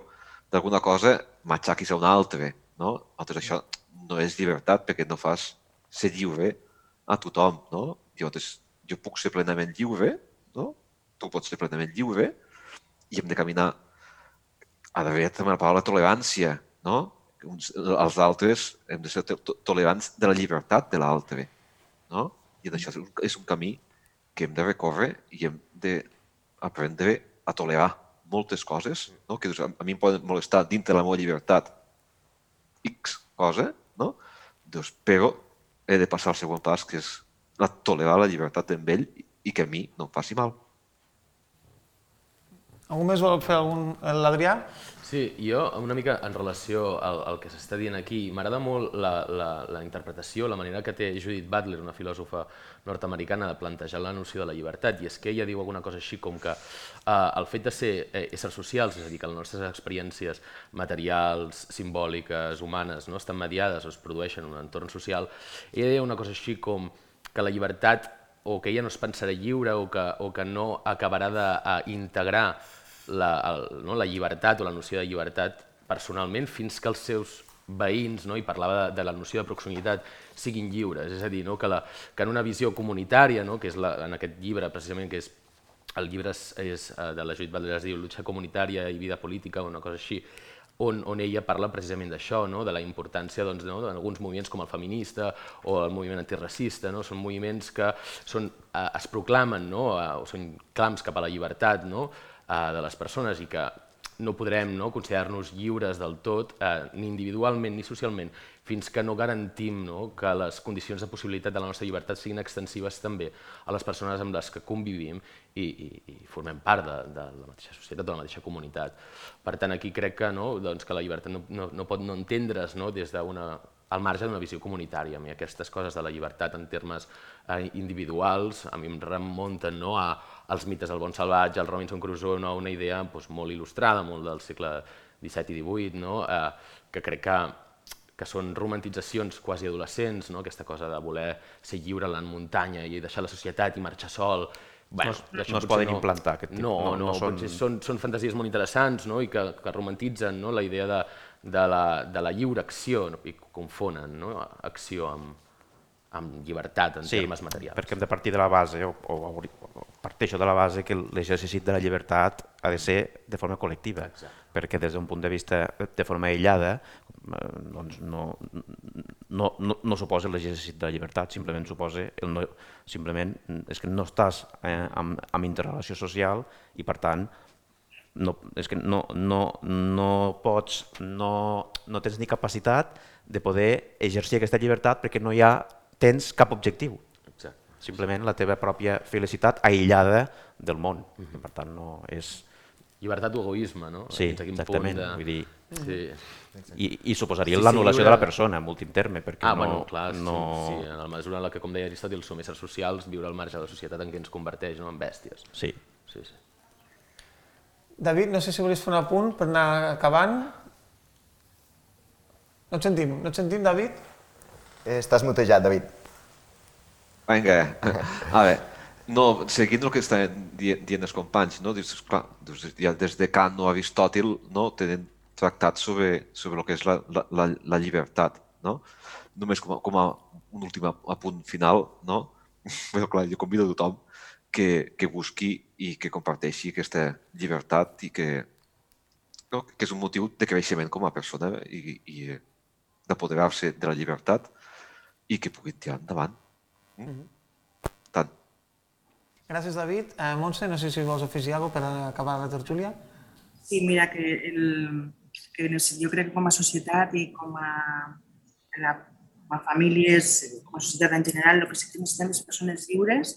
d'alguna cosa, m'aixaquis a un altre, no? Altres això no és llibertat perquè no fas ser lliure a tothom, no? Llavors, jo puc ser plenament lliure, no? Tu pots ser plenament lliure i hem de caminar ha d'haver també la paraula tolerància, no? Uns, els altres hem de ser to to- tolerants de la llibertat de l'altre, no? I això és un, és un camí que hem de recórrer i hem d'aprendre a tolerar moltes coses, no? que a a mi em poden molestar dintre de la meva llibertat X cosa, no? Doncs, però he de passar al següent pas, que és la tolerar la llibertat d'en ell i que a mi no em faci mal. Algú més vol fer algun... L'Adrià? Sí, jo una mica en relació al, al que s'està dient aquí, m'agrada molt la, la, la interpretació, la manera que té Judith Butler, una filòsofa nord-americana, de plantejar la noció de la llibertat, i és que ella diu alguna cosa així com que eh, el fet de ser eh, éssers socials, és a dir, que les nostres experiències materials, simbòliques, humanes, no estan mediades o es produeixen en un entorn social, ella deia una cosa així com que la llibertat o que ella no es pensarà lliure o que, o que no acabarà d'integrar la, el, no, la llibertat o la noció de llibertat personalment fins que els seus veïns, no, i parlava de, de la noció de proximitat, siguin lliures. És a dir, no, que, la, que en una visió comunitària, no, que és la, en aquest llibre precisament, que és el llibre és, és eh, de la Judit Baldrà, es diu Lucha comunitària i vida política, o una cosa així, on, on ella parla precisament d'això, no? de la importància doncs, no? d'alguns moviments com el feminista o el moviment antiracista, no? són moviments que són, eh, es proclamen, no? eh, o són clams cap a la llibertat no? Eh, de les persones i que no podrem no, considerar-nos lliures del tot, eh, ni individualment ni socialment, fins que no garantim no, que les condicions de possibilitat de la nostra llibertat siguin extensives també a les persones amb les que convivim i, i, i formem part de, de la mateixa societat, de la mateixa comunitat. Per tant, aquí crec que, no, doncs, que la llibertat no, no, no pot no entendre's no, des d'una al marge d'una visió comunitària. A mi aquestes coses de la llibertat en termes eh, individuals a mi em remunten no, a, als mites del bon salvatge, al Robinson Crusoe, no, una idea doncs, molt il·lustrada, molt del segle XVII i XVIII, no, eh, que crec que, que són romantitzacions quasi adolescents, no, aquesta cosa de voler ser lliure en la muntanya i deixar la societat i marxar sol, Bueno, No es- no es poden implantar, aquest tipus. No, No, no, no no són- són, són fantasies molt interessants no? i que, que romantitzen no? la idea de, de, la, de la lliure acció no? i confonen no? acció amb, amb llibertat en Sí, termes materials. perquè hem de partir de la base, o, o, o parteixo de la base que l'exercici de la llibertat ha de ser de forma col·lectiva, Exacte. perquè des d'un punt de vista de forma aïllada eh, doncs no, no, no, no suposa l'exercici de la llibertat, simplement suposa el no, simplement és que no estàs eh, amb, amb interrelació social i per tant no, és que no, no, no pots, no, no tens ni capacitat de poder exercir aquesta llibertat perquè no hi ha, tens cap objectiu. Exacte. Simplement la teva pròpia felicitat aïllada del món. Per tant, no és... Llibertat o egoisme, no? Sí, Fins a quin exactament. Punt de... Vull dir, Sí. i, i suposaria Sí, sí, l'anul·lació de la persona, en últim terme, perquè Ah, no... bueno, clar, no... sí, sí, en la mesura en la que, com deia Aristòtil, som éssers socials, viure al marge de la societat en què ens converteix no? en bèsties. sí. Sí, sí. David, no sé si volies fer un apunt per anar acabant. No et sentim, no et sentim, David? Eh, Estàs mutejat, David. Vinga, [LAUGHS] a veure, no, seguint el que estan dient, els companys, no? Dius, clar, doncs ja des de Kant o Aristòtil no? tenen tractat sobre, sobre el que és la, la, la, la llibertat. No? Només com a, com a un últim apunt final, no? [LAUGHS] Però clar, jo convido a tothom que, que busqui i que comparteixi aquesta llibertat i que, no? que és un motiu de creixement com a persona i, i d'apoderar-se de la llibertat i que pugui tirar endavant. Tant. Gràcies, David. Eh, Montse, no sé si vols afegir alguna cosa per acabar la tertúlia. Sí, mira, que, el, que no sé, jo crec que com a societat i com a la com a famílies, com a societat en general, el que sí que necessitem és persones lliures,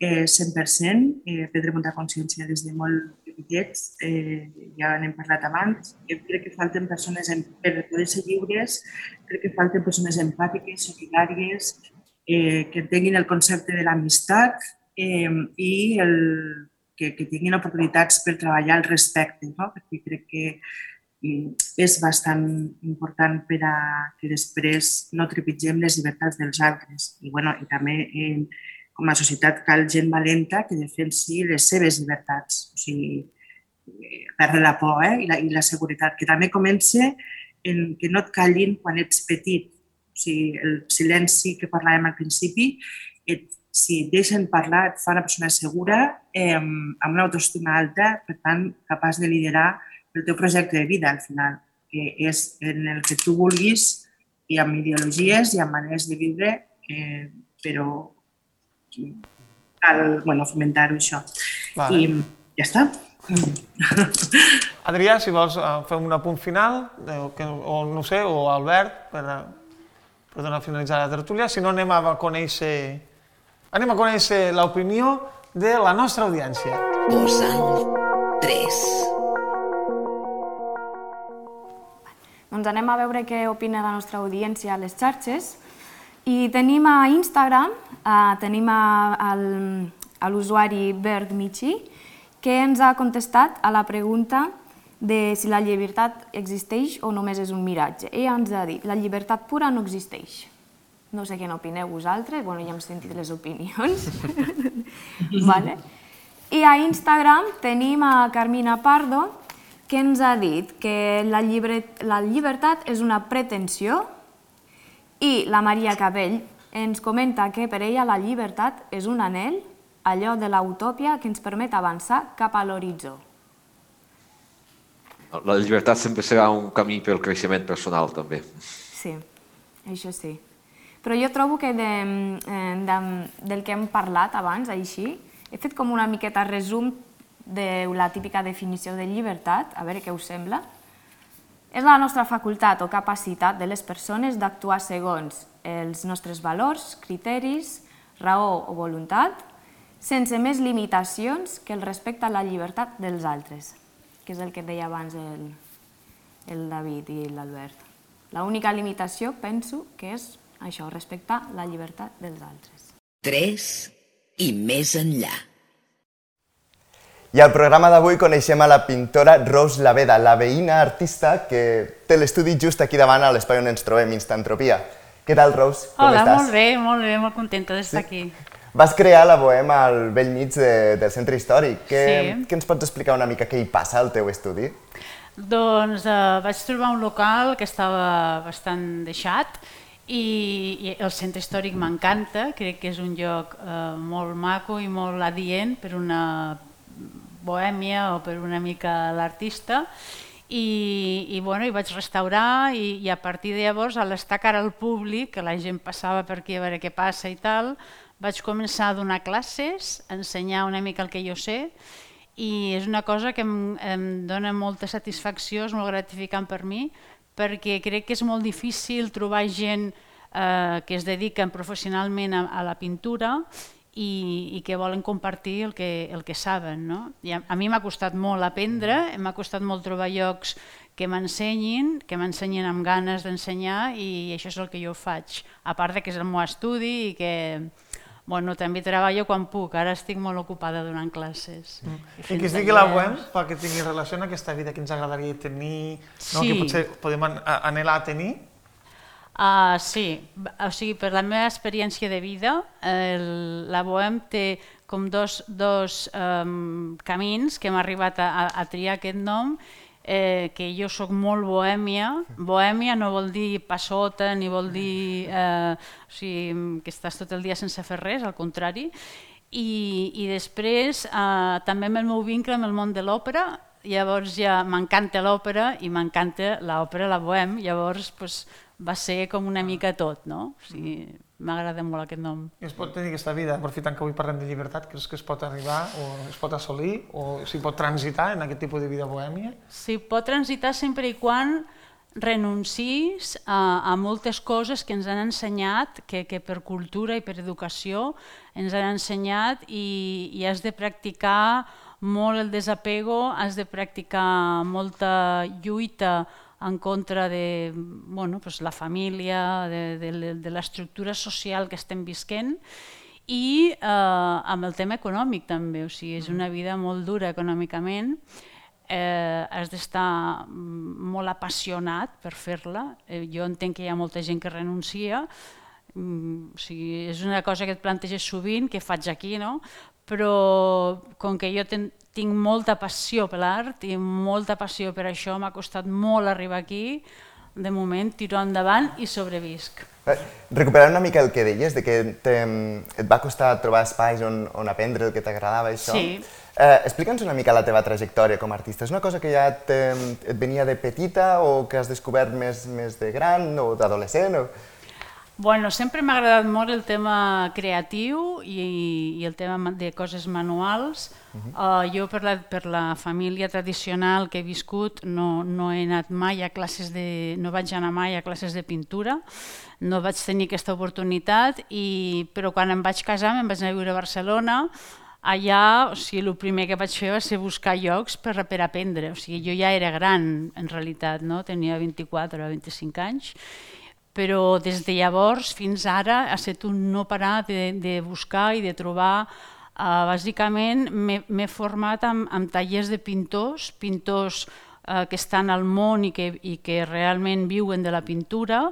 eh, 100%, eh, prendre molta consciència des de molt petitets, eh, ja n'hem parlat abans, jo crec que falten persones en, per poder ser lliures, crec que falten persones empàtiques, solidàries, eh, que tinguin el concepte de l'amistat eh, i el, que, que tinguin oportunitats per treballar al respecte, no? perquè crec que és bastant important per a que després no trepitgem les llibertats dels altres. I, bueno, i també eh, com a societat cal gent valenta que defensi les seves llibertats, o sigui, eh, perdre la por eh? I, la, i la seguretat, que també comença en que no et callin quan ets petit. O sigui, el silenci que parlàvem al principi, et, si et deixen parlar, et fa una persona segura, eh, amb una autoestima alta, per tant, capaç de liderar el teu projecte de vida al final, que és en el que tu vulguis i amb ideologies i amb maneres de viure, eh, però cal bueno, fomentar-ho això. Vale. I ja està. [LAUGHS] Adrià, si vols eh, fer un apunt final, eh, o, que, o no sé, o Albert, per, eh, per donar a finalitzar la tertúlia, si no anem a conèixer, anem a conèixer l'opinió de la nostra audiència. Posant 3. Doncs anem a veure què opina la nostra audiència a les xarxes. I tenim a Instagram, eh, tenim a, al, a l'usuari Bert Michi, que ens ha contestat a la pregunta de si la llibertat existeix o només és un miratge. Ella ens ha dit, la llibertat pura no existeix. No sé què n'opineu vosaltres, bueno, ja hem sentit les opinions. [LAUGHS] vale. I a Instagram tenim a Carmina Pardo, que ens ha dit que la, llibre, la llibertat és una pretensió i la Maria Cabell ens comenta que per ella la llibertat és un anel, allò de l'utòpia que ens permet avançar cap a l'horitzó. La llibertat sempre serà un camí pel creixement personal, també. Sí, això sí. Però jo trobo que de, eh, de, del que hem parlat abans, així, he fet com una miqueta resum de la típica definició de llibertat, a veure què us sembla. És la nostra facultat o capacitat de les persones d'actuar segons els nostres valors, criteris, raó o voluntat, sense més limitacions que el respecte a la llibertat dels altres, que és el que deia abans el, el David i l'Albert. L'única limitació, penso, que és això, respectar la llibertat dels altres. 3 i més enllà. I al programa d'avui coneixem a la pintora Rose Laveda, la veïna artista que té l'estudi just aquí davant a l'espai on ens trobem, Instantropia. Què tal, Rose? Com Hola, estàs? molt bé, molt bé, molt contenta d'estar aquí. Vas crear la Bohema al vell mig de, del centre històric. Què, Sí. què ens pots explicar una mica què hi passa al teu estudi? Doncs eh, vaig trobar un local que estava bastant deixat i, i el centre històric m'encanta, crec que és un lloc eh, molt maco i molt adient per una bohèmia o per una mica l'artista. I, i, bueno, i vaig restaurar i, i a partir de llavors, a l'estar cara al públic, que la gent passava per aquí a veure què passa i tal, vaig començar a donar classes, a ensenyar una mica el que jo sé i és una cosa que em, em dona molta satisfacció, és molt gratificant per mi, perquè crec que és molt difícil trobar gent eh, que es dediquen professionalment a, a la pintura i, i que volen compartir el que, el que saben. No? I a, a mi m'ha costat molt aprendre, m'ha costat molt trobar llocs que m'ensenyin, que m'ensenyin amb ganes d'ensenyar i això és el que jo faig. A part de que és el meu estudi i que bueno, també treballo quan puc, ara estic molt ocupada donant classes. Mm. I que es digui la web perquè tingui relació amb aquesta vida que ens agradaria tenir, no? que potser podem anhelar a tenir. Uh, sí, o sigui, per la meva experiència de vida, el, la Bohem té com dos, dos um, camins que hem arribat a, a, triar aquest nom, eh, que jo sóc molt bohèmia. Bohèmia no vol dir passota ni vol dir eh, o sigui, que estàs tot el dia sense fer res, al contrari. I, i després eh, també amb el meu vincle amb el món de l'òpera, llavors ja m'encanta l'òpera i m'encanta l'òpera, la bohem, llavors pues, va ser com una mica tot, no? O sigui, m'agrada molt aquest nom. I es pot tenir aquesta vida, aprofitant que avui parlem de llibertat, creus que es pot arribar o es pot assolir o s'hi pot transitar en aquest tipus de vida bohèmia? Sí, pot transitar sempre i quan renuncis a, a moltes coses que ens han ensenyat, que, que per cultura i per educació ens han ensenyat i, i has de practicar molt el desapego, has de practicar molta lluita en contra de bueno, pues la família, de, de, de l'estructura social que estem visquent i eh, amb el tema econòmic també, o sigui, és una vida molt dura econòmicament, eh, has d'estar molt apassionat per fer-la. Eh, jo entenc que hi ha molta gent que renuncia, mm, o sigui, és una cosa que et planteges sovint, que faig aquí, no? Però com que jo ten, tinc molta passió per l'art i molta passió per això, m'ha costat molt arribar aquí, de moment tiro endavant i sobrevisc. Eh, recuperant una mica el que deies, de que et va costar trobar espais on, on aprendre el que t'agradava, això. Sí. Eh, Explica'ns una mica la teva trajectòria com a artista. És una cosa que ja et venia de petita o que has descobert més, més de gran o d'adolescent? O... Bueno, sempre m'ha agradat molt el tema creatiu i, i el tema de coses manuals. Uh -huh. uh, jo per la, per la família tradicional que he viscut no, no he anat mai a classes de, no vaig anar mai a classes de pintura, no vaig tenir aquesta oportunitat, i, però quan em vaig casar me'n vaig anar a viure a Barcelona, allà o sigui, el primer que vaig fer va ser buscar llocs per, per aprendre. O sigui, jo ja era gran en realitat, no? tenia 24 o 25 anys, però des de llavors fins ara ha estat un no parar de, de buscar i de trobar. Uh, bàsicament m'he format amb, amb tallers de pintors, pintors uh, que estan al món i que, i que realment viuen de la pintura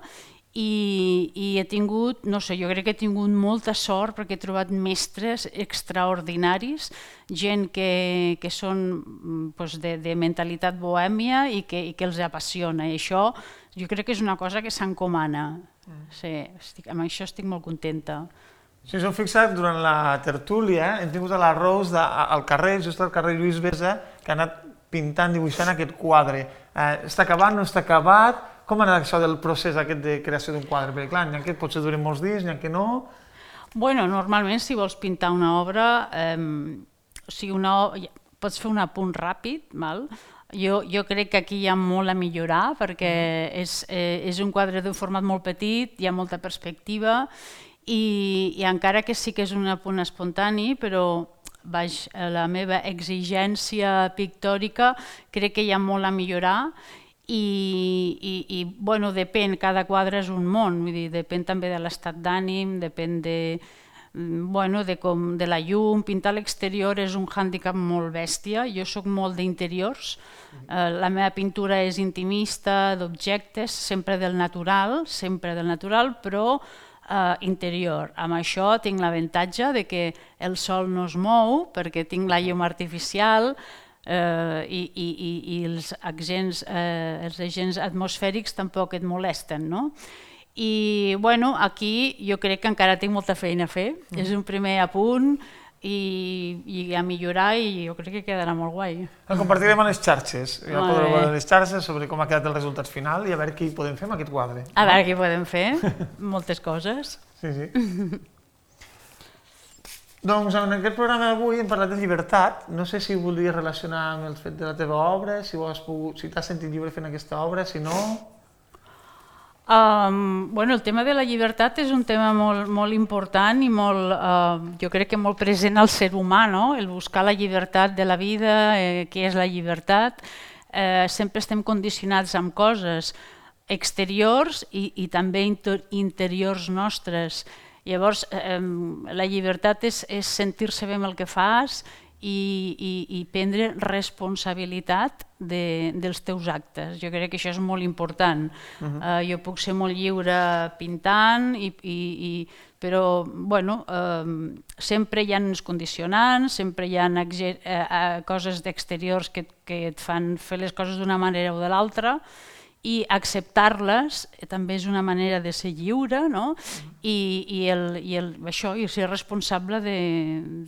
i, i he tingut, no sé, jo crec que he tingut molta sort perquè he trobat mestres extraordinaris, gent que, que són pues, de, de mentalitat bohèmia i que, i que els apassiona i això jo crec que és una cosa que s'encomana. Mm. Sí, estic, amb això estic molt contenta. Si us heu fixat, durant la tertúlia hem tingut a la Rose de, al carrer, just al carrer Lluís Besa, que ha anat pintant, dibuixant aquest quadre. Eh, està acabat, no està acabat? Com ha anat això del procés aquest de creació d'un quadre? Perquè clar, n'hi ha que potser duren molts dies, n'hi ha que no... Bueno, normalment si vols pintar una obra, eh, o sigui, una, pots fer un apunt ràpid, val? Jo, jo crec que aquí hi ha molt a millorar perquè és, eh, és un quadre d'un format molt petit, hi ha molta perspectiva i, i encara que sí que és un apunt espontani, però baix la meva exigència pictòrica crec que hi ha molt a millorar i, i, i bueno, depèn, cada quadre és un món, vull dir, depèn també de l'estat d'ànim, depèn de, bueno, de, com, de la llum, pintar l'exterior és un hàndicap molt bèstia, jo sóc molt d'interiors, eh, la meva pintura és intimista, d'objectes, sempre del natural, sempre del natural, però eh, interior. Amb això tinc l'avantatge de que el sol no es mou perquè tinc la llum artificial eh, i, i, i, i els, agents, eh, els agents atmosfèrics tampoc et molesten. No? I bueno, aquí jo crec que encara tinc molta feina a fer. Mm. És un primer apunt, i, i a millorar i jo crec que quedarà molt guai. El compartirem a les xarxes, ja podreu veure les xarxes sobre com ha quedat el resultat final i a veure què podem fer amb aquest quadre. A veure què podem fer, moltes coses. Sí, sí. [LAUGHS] doncs en aquest programa d'avui hem parlat de llibertat. No sé si volies relacionar amb el fet de la teva obra, si, si t'has sentit lliure fent aquesta obra, si no... Um, bueno, el tema de la llibertat és un tema molt, molt important i molt, uh, jo crec que molt present al ser humà, no? el buscar la llibertat de la vida, eh, què és la llibertat. Eh, sempre estem condicionats amb coses exteriors i, i també inter interiors nostres. Llavors, eh, la llibertat és, és sentir-se bé amb el que fas i, i, i prendre responsabilitat de, dels teus actes. Jo crec que això és molt important. Uh -huh. uh, jo puc ser molt lliure pintant, i, i, i, però bueno, uh, sempre hi ha uns condicionants, sempre hi ha uh, uh, coses d'exteriors que, que et fan fer les coses d'una manera o de l'altra, i acceptar-les també és una manera de ser lliure no? I, i, el, i el, això, i ser responsable de,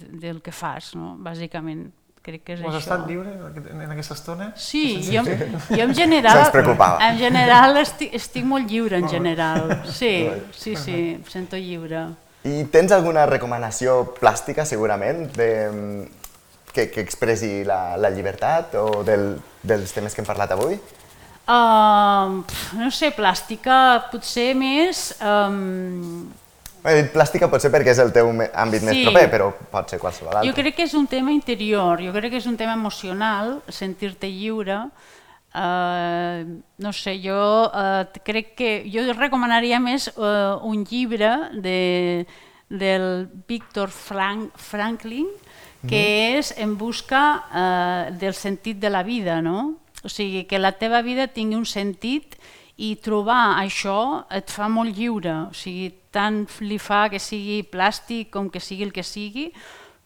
de, del que fas, no? bàsicament. Crec que és Has això. estat lliure en aquesta estona? Sí, jo, jo en general, en general estic, estic molt lliure en general. Sí, sí, sí, em sento lliure. I tens alguna recomanació plàstica segurament de, que, que expressi la, la llibertat o del, dels temes que hem parlat avui? Uh, no sé, plàstica potser més... Um, He dit plàstica potser perquè és el teu àmbit més Sí. proper, però pot ser qualsevol altre. jo crec que és un tema interior, jo crec que és un tema emocional, sentir-te lliure. Uh, no sé, jo uh, crec que... Jo recomanaria més uh, un llibre de, del Víctor Frank, Franklin, que és En busca uh, del sentit de la vida, no? O sigui, que la teva vida tingui un sentit i trobar això et fa molt lliure, o sigui, tant li fa que sigui plàstic com que sigui el que sigui,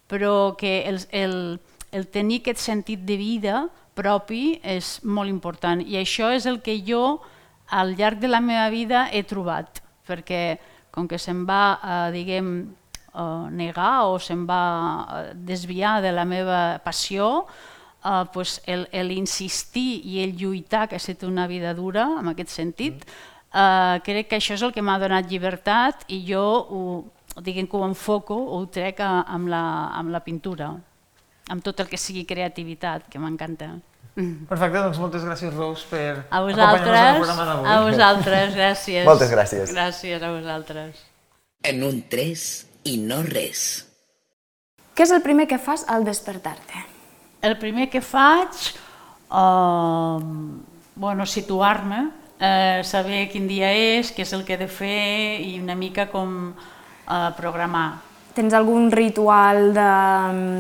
però que el, el, el tenir aquest sentit de vida propi és molt important. I això és el que jo al llarg de la meva vida he trobat, perquè com que se'm va, eh, diguem, eh, negar o se'm va eh, desviar de la meva passió, uh, pues el, el insistir i el lluitar, que ha estat una vida dura en aquest sentit, uh, crec que això és el que m'ha donat llibertat i jo ho, diguem que ho enfoco, ho trec a, amb, la, amb la pintura, amb tot el que sigui creativitat, que m'encanta. Perfecte, doncs moltes gràcies, Rose, per A acompanyar-nos al vosaltres, programa d'avui. a vosaltres, gràcies. Moltes gràcies. Gràcies a vosaltres. En un 3 i no res. Què és el primer que fas al despertar-te? El primer que faig, uh, bueno, situar-me, eh, saber quin dia és, què és el que he de fer i una mica com uh, programar. Tens algun ritual de,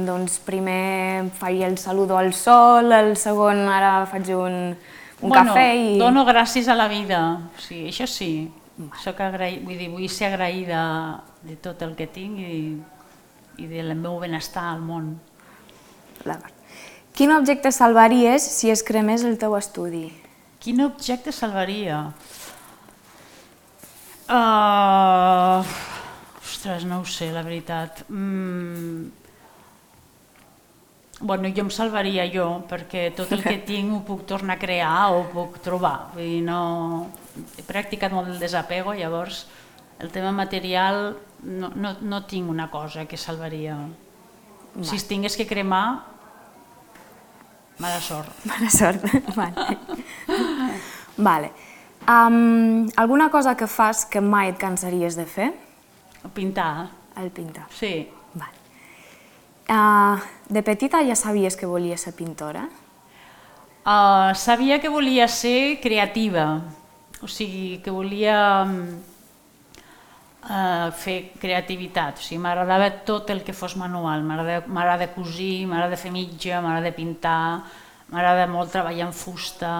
doncs, primer faig el saludo al sol, el segon ara faig un, un bueno, cafè i... dono gràcies a la vida, sigui, això sí. Soc agraï... vull, dir, vull ser agraïda de tot el que tinc i, i del meu benestar al món. D'acord. Quin objecte salvaries si es cremés el teu estudi? Quin objecte salvaria? Uh, ostres, no ho sé, la veritat. Mm, bueno, jo em salvaria jo, perquè tot el que [LAUGHS] tinc ho puc tornar a crear o ho puc trobar. Vull dir, no... He practicat molt el desapego, llavors el tema material no, no, no tinc una cosa que salvaria. Si es tingués que cremar, mala sort. [LAUGHS] Mala sort. vale. vale. Um, alguna cosa que fas que mai et cansaries de fer? Pintar, El pintar. sí. Vale. Uh, de petita ja sabies que volies ser pintora? Uh, sabia que volia ser creativa, o sigui, que volia uh, fer creativitat. O sigui, m'agradava tot el que fos manual, m'agrada cosir, m'agrada fer mitja, m'agrada pintar, m'agrada molt treballar en fusta,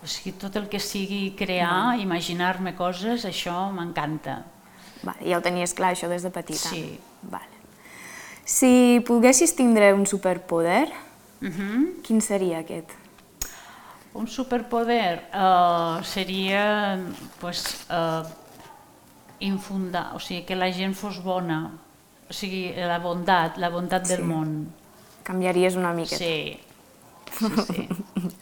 o sigui, tot el que sigui crear, imaginar-me coses, això m'encanta. Vale, ja ho tenies clar, això des de petita? Sí. Vale. Si poguessis tindre un superpoder, Uh -huh. quin seria aquest? Un superpoder uh, seria pues, uh, infundar, o sigui, que la gent fos bona, o sigui, la bondat, la bondat del Sí. món. Canviaries una miqueta. Sí, sí, sí. [LAUGHS]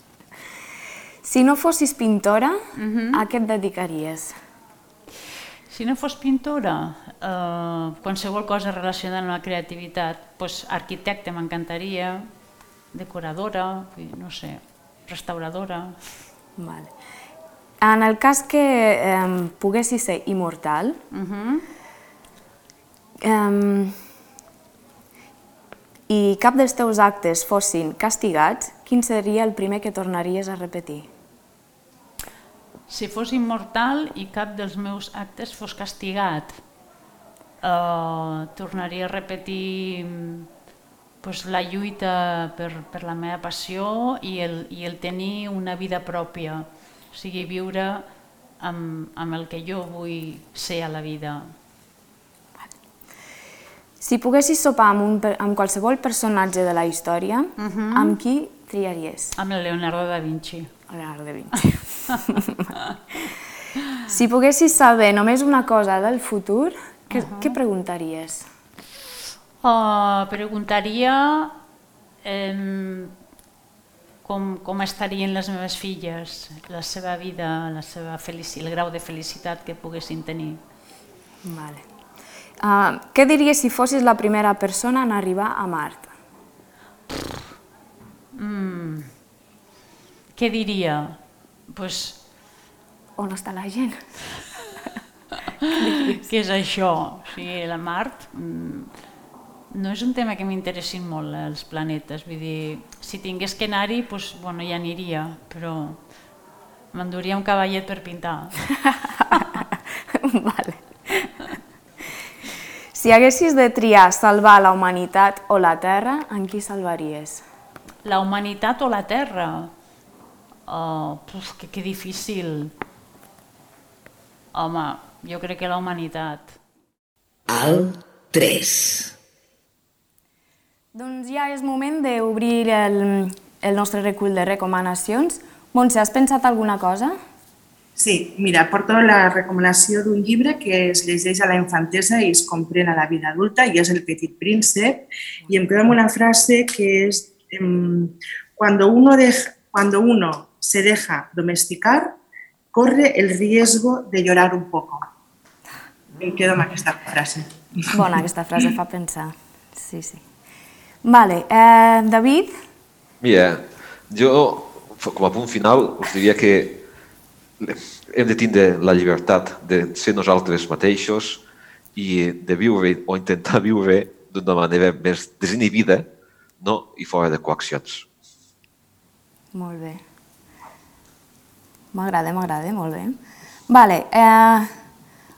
Si no fossis pintora, Mhm. a què et dedicaries? Si no fos pintora, uh, qualsevol cosa relacionada amb la creativitat, pues, arquitecte m'encantaria, decoradora, no sé, restauradora. Vale. En el cas que eh, poguessis ser immortal, Uh -huh. eh, i cap dels teus actes fossin castigats, quin seria el primer que tornaries a repetir? Si fos immortal i cap dels meus actes fos castigat, eh, tornaria a repetir pues, la lluita per, per la meva passió i el, i el tenir una vida pròpia, o sigui, viure amb, amb el que jo vull ser a la vida. Si poguessis sopar amb, un, amb qualsevol personatge de la història, amb qui triaries? Amb el Leonardo da Vinci. Leonardo da Vinci. [LAUGHS] si poguessis saber només una cosa del futur, què, què preguntaries? Uh, preguntaria eh, com, com estarien les meves filles, la seva vida, la seva felici, el grau de felicitat que poguessin tenir. Vale. Uh, què diries si fossis la primera persona en arribar a Mart? Mm. Què diria? pues, On està la gent? [LAUGHS] què és això? O sigui, la Mart mm, no és un tema que m'interessin molt, eh, els planetes. Vull dir, si tingués que anar-hi, pues, bueno, ja aniria, però m'enduria un cavallet per pintar. [LAUGHS] vale. Si haguessis de triar salvar la humanitat o la Terra, en qui salvaries? La humanitat o la Terra? Oh, puf, que, que difícil. Home, jo crec que la humanitat. Al 3. Doncs ja és moment d'obrir el, el nostre recull de recomanacions. Montse, has pensat alguna cosa? Sí, mira, porto la recomanació d'un llibre que es llegeix a la infantesa i es comprèn a la vida adulta i és El petit príncep i em quedo amb una frase que és cuando uno, deja, cuando uno se deja domesticar, corre el riesgo de llorar un poco. Em quedo amb aquesta frase. Bona, aquesta frase fa pensar. Sí, sí. Vale, eh, David? Mira, jo, com a punt final, us diria que hem de tindre la llibertat de ser nosaltres mateixos i de viure o intentar viure d'una manera més desinhibida no? i fora de coaccions. Molt bé. M'agrada, m'agrada, molt bé. Vale, eh,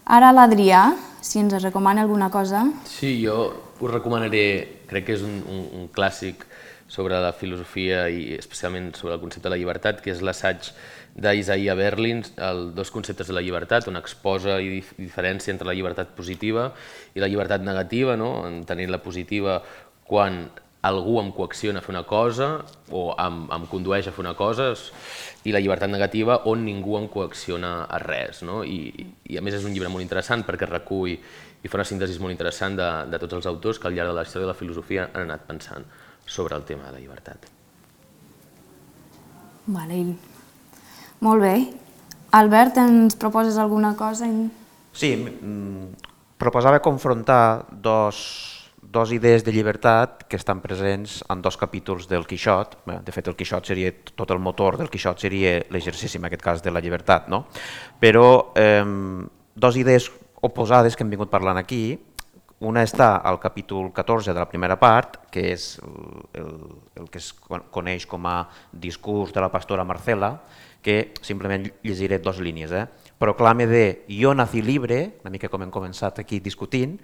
ara l'Adrià, si ens recomana alguna cosa. Sí, jo us recomanaré, crec que és un, un, un clàssic sobre la filosofia i especialment sobre el concepte de la llibertat, que és l'assaig d'Isaiah Berlin, el dos conceptes de la llibertat, on exposa i dif diferència entre la llibertat positiva i la llibertat negativa, no? entenent la positiva quan algú em coacciona a fer una cosa o em, em condueix a fer una cosa i la llibertat negativa on ningú em coacciona a res. No? I, I a més és un llibre molt interessant perquè recull i fa una síntesi molt interessant de, de tots els autors que al llarg de la història de la filosofia han anat pensant sobre el tema de la llibertat. Vale. Molt bé. Albert, ens proposes alguna cosa? Sí, mm, proposava confrontar dos, dos idees de llibertat que estan presents en dos capítols del Quixot. De fet, el Quixot seria, tot el motor del Quixot seria l'exercici, en aquest cas, de la llibertat. No? Però eh, dos idees oposades que hem vingut parlant aquí, una està al capítol 14 de la primera part, que és el, el, que es coneix com a discurs de la pastora Marcela, que simplement llegiré dos línies. Eh? Proclame de yo nací libre, una mica com hem començat aquí discutint,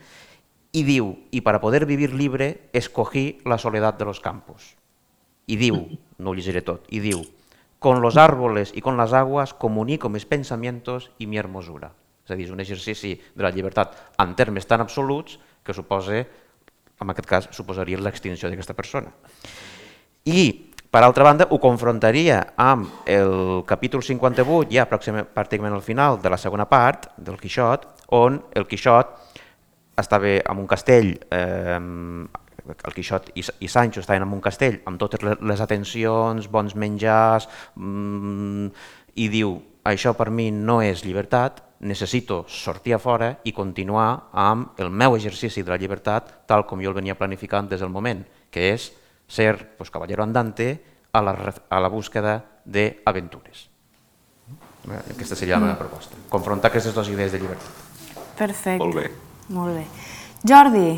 i diu, i para poder vivir libre, escogí la soledad de los campos. I diu, no ho llegiré tot, i diu, con los árboles y con las aguas comunico mis pensamientos y mi hermosura. És a dir, és un exercici de la llibertat en termes tan absoluts que suposa, en aquest cas, suposaria l'extinció d'aquesta persona. I, per altra banda, ho confrontaria amb el capítol 58, ja pràcticament al final de la segona part del Quixot, on el Quixot estava en un castell, eh, el Quixot i, i Sancho estaven en un castell amb totes les atencions, bons menjars, mmm, i diu, això per mi no és llibertat, necessito sortir a fora i continuar amb el meu exercici de la llibertat tal com jo el venia planificant des del moment, que és ser pues, caballero andante a la, a la búsqueda d'aventures. Aquesta seria la meva proposta, confrontar aquestes dues idees de llibertat. Perfecte. Molt bé. Molt bé. Jordi.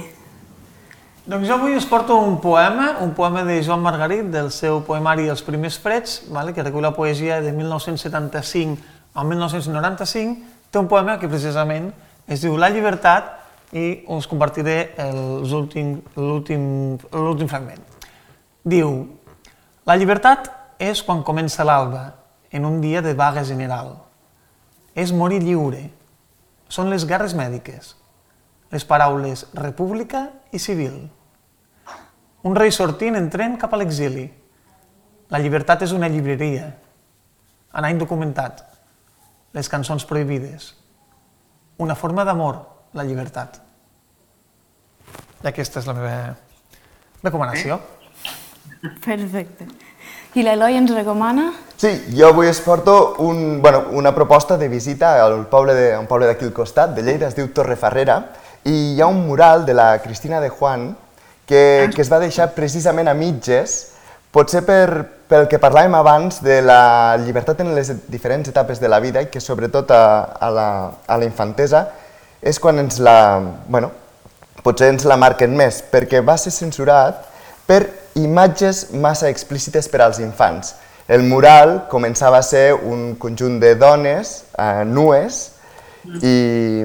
Doncs jo avui us porto un poema, un poema de Joan Margarit, del seu poemari Els primers freds, vale, que recull la poesia de 1975 al 1995, té un poema que precisament es diu La llibertat i us compartiré l'últim fragment. Diu, la llibertat és quan comença l'alba, en un dia de vaga general. És morir lliure. Són les guerres mèdiques. Les paraules república i civil. Un rei sortint en tren cap a l'exili. La llibertat és una llibreria. Anar indocumentat. Les cançons prohibides. Una forma d'amor, la llibertat. I aquesta és la meva recomanació. Perfecte. I l'Eloi ens recomana? Sí, jo avui es porto un, bueno, una proposta de visita al poble de, un poble d'aquí al costat, de Lleida, es diu Torrefarrera, i hi ha un mural de la Cristina de Juan que, que es va deixar precisament a mitges, potser per, pel que parlàvem abans de la llibertat en les diferents etapes de la vida i que sobretot a, a, la, a la infantesa és quan ens la, bueno, potser ens la marquen més, perquè va ser censurat per imatges massa explícites per als infants. El mural començava a ser un conjunt de dones eh, nues i,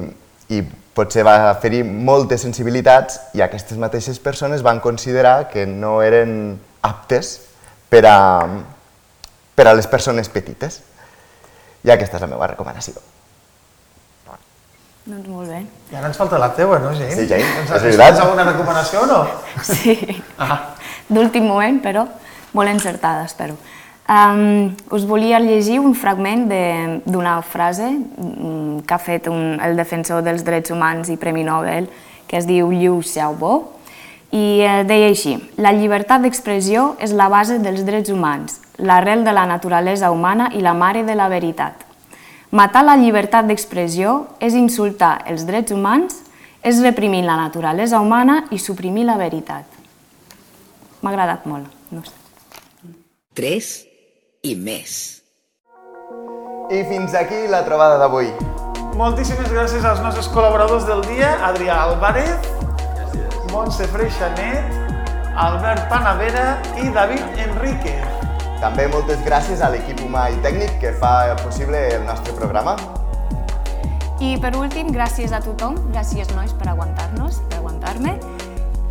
i potser va ferir moltes sensibilitats i aquestes mateixes persones van considerar que no eren aptes per a, per a les persones petites. I aquesta és la meva recomanació. Doncs molt bé. I ara ens falta la teua, no, Jane? Sí, Jane, Ens, és veritat. tens alguna recomanació o no? Sí, Ah, d'últim moment, però molt encertada, espero. Um, us volia llegir un fragment de- d'una frase mm, que ha fet un, el defensor dels drets humans i Premi Nobel, que es diu Liu Xiaobo, i eh, deia així, la llibertat d'expressió és la base dels drets humans, l'arrel de la naturalesa humana i la mare de la veritat. Matar la llibertat d'expressió és insultar els drets humans, és reprimir la naturalesa humana i suprimir la veritat. M'ha agradat molt. No sé. Tres i més. I fins aquí la trobada d'avui. moltíssimes gràcies als nostres col·laboradors del dia, Adrià Álvarez, Montse Freixanet, Albert Panavera i David Enríquez. També moltes gràcies a l'equip humà i tècnic que fa possible el nostre programa. I per últim, gràcies a tothom, gràcies nois per aguantar-nos, per aguantar-me.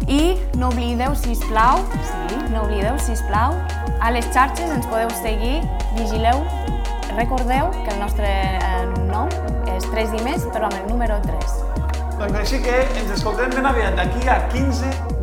I no oblideu, si plau, sí, no oblideu, si plau, a les xarxes ens podeu seguir, vigileu, recordeu que el nostre eh, nom és 3 i més, però amb el número 3. Doncs així que ens escoltem ben aviat d'aquí a 15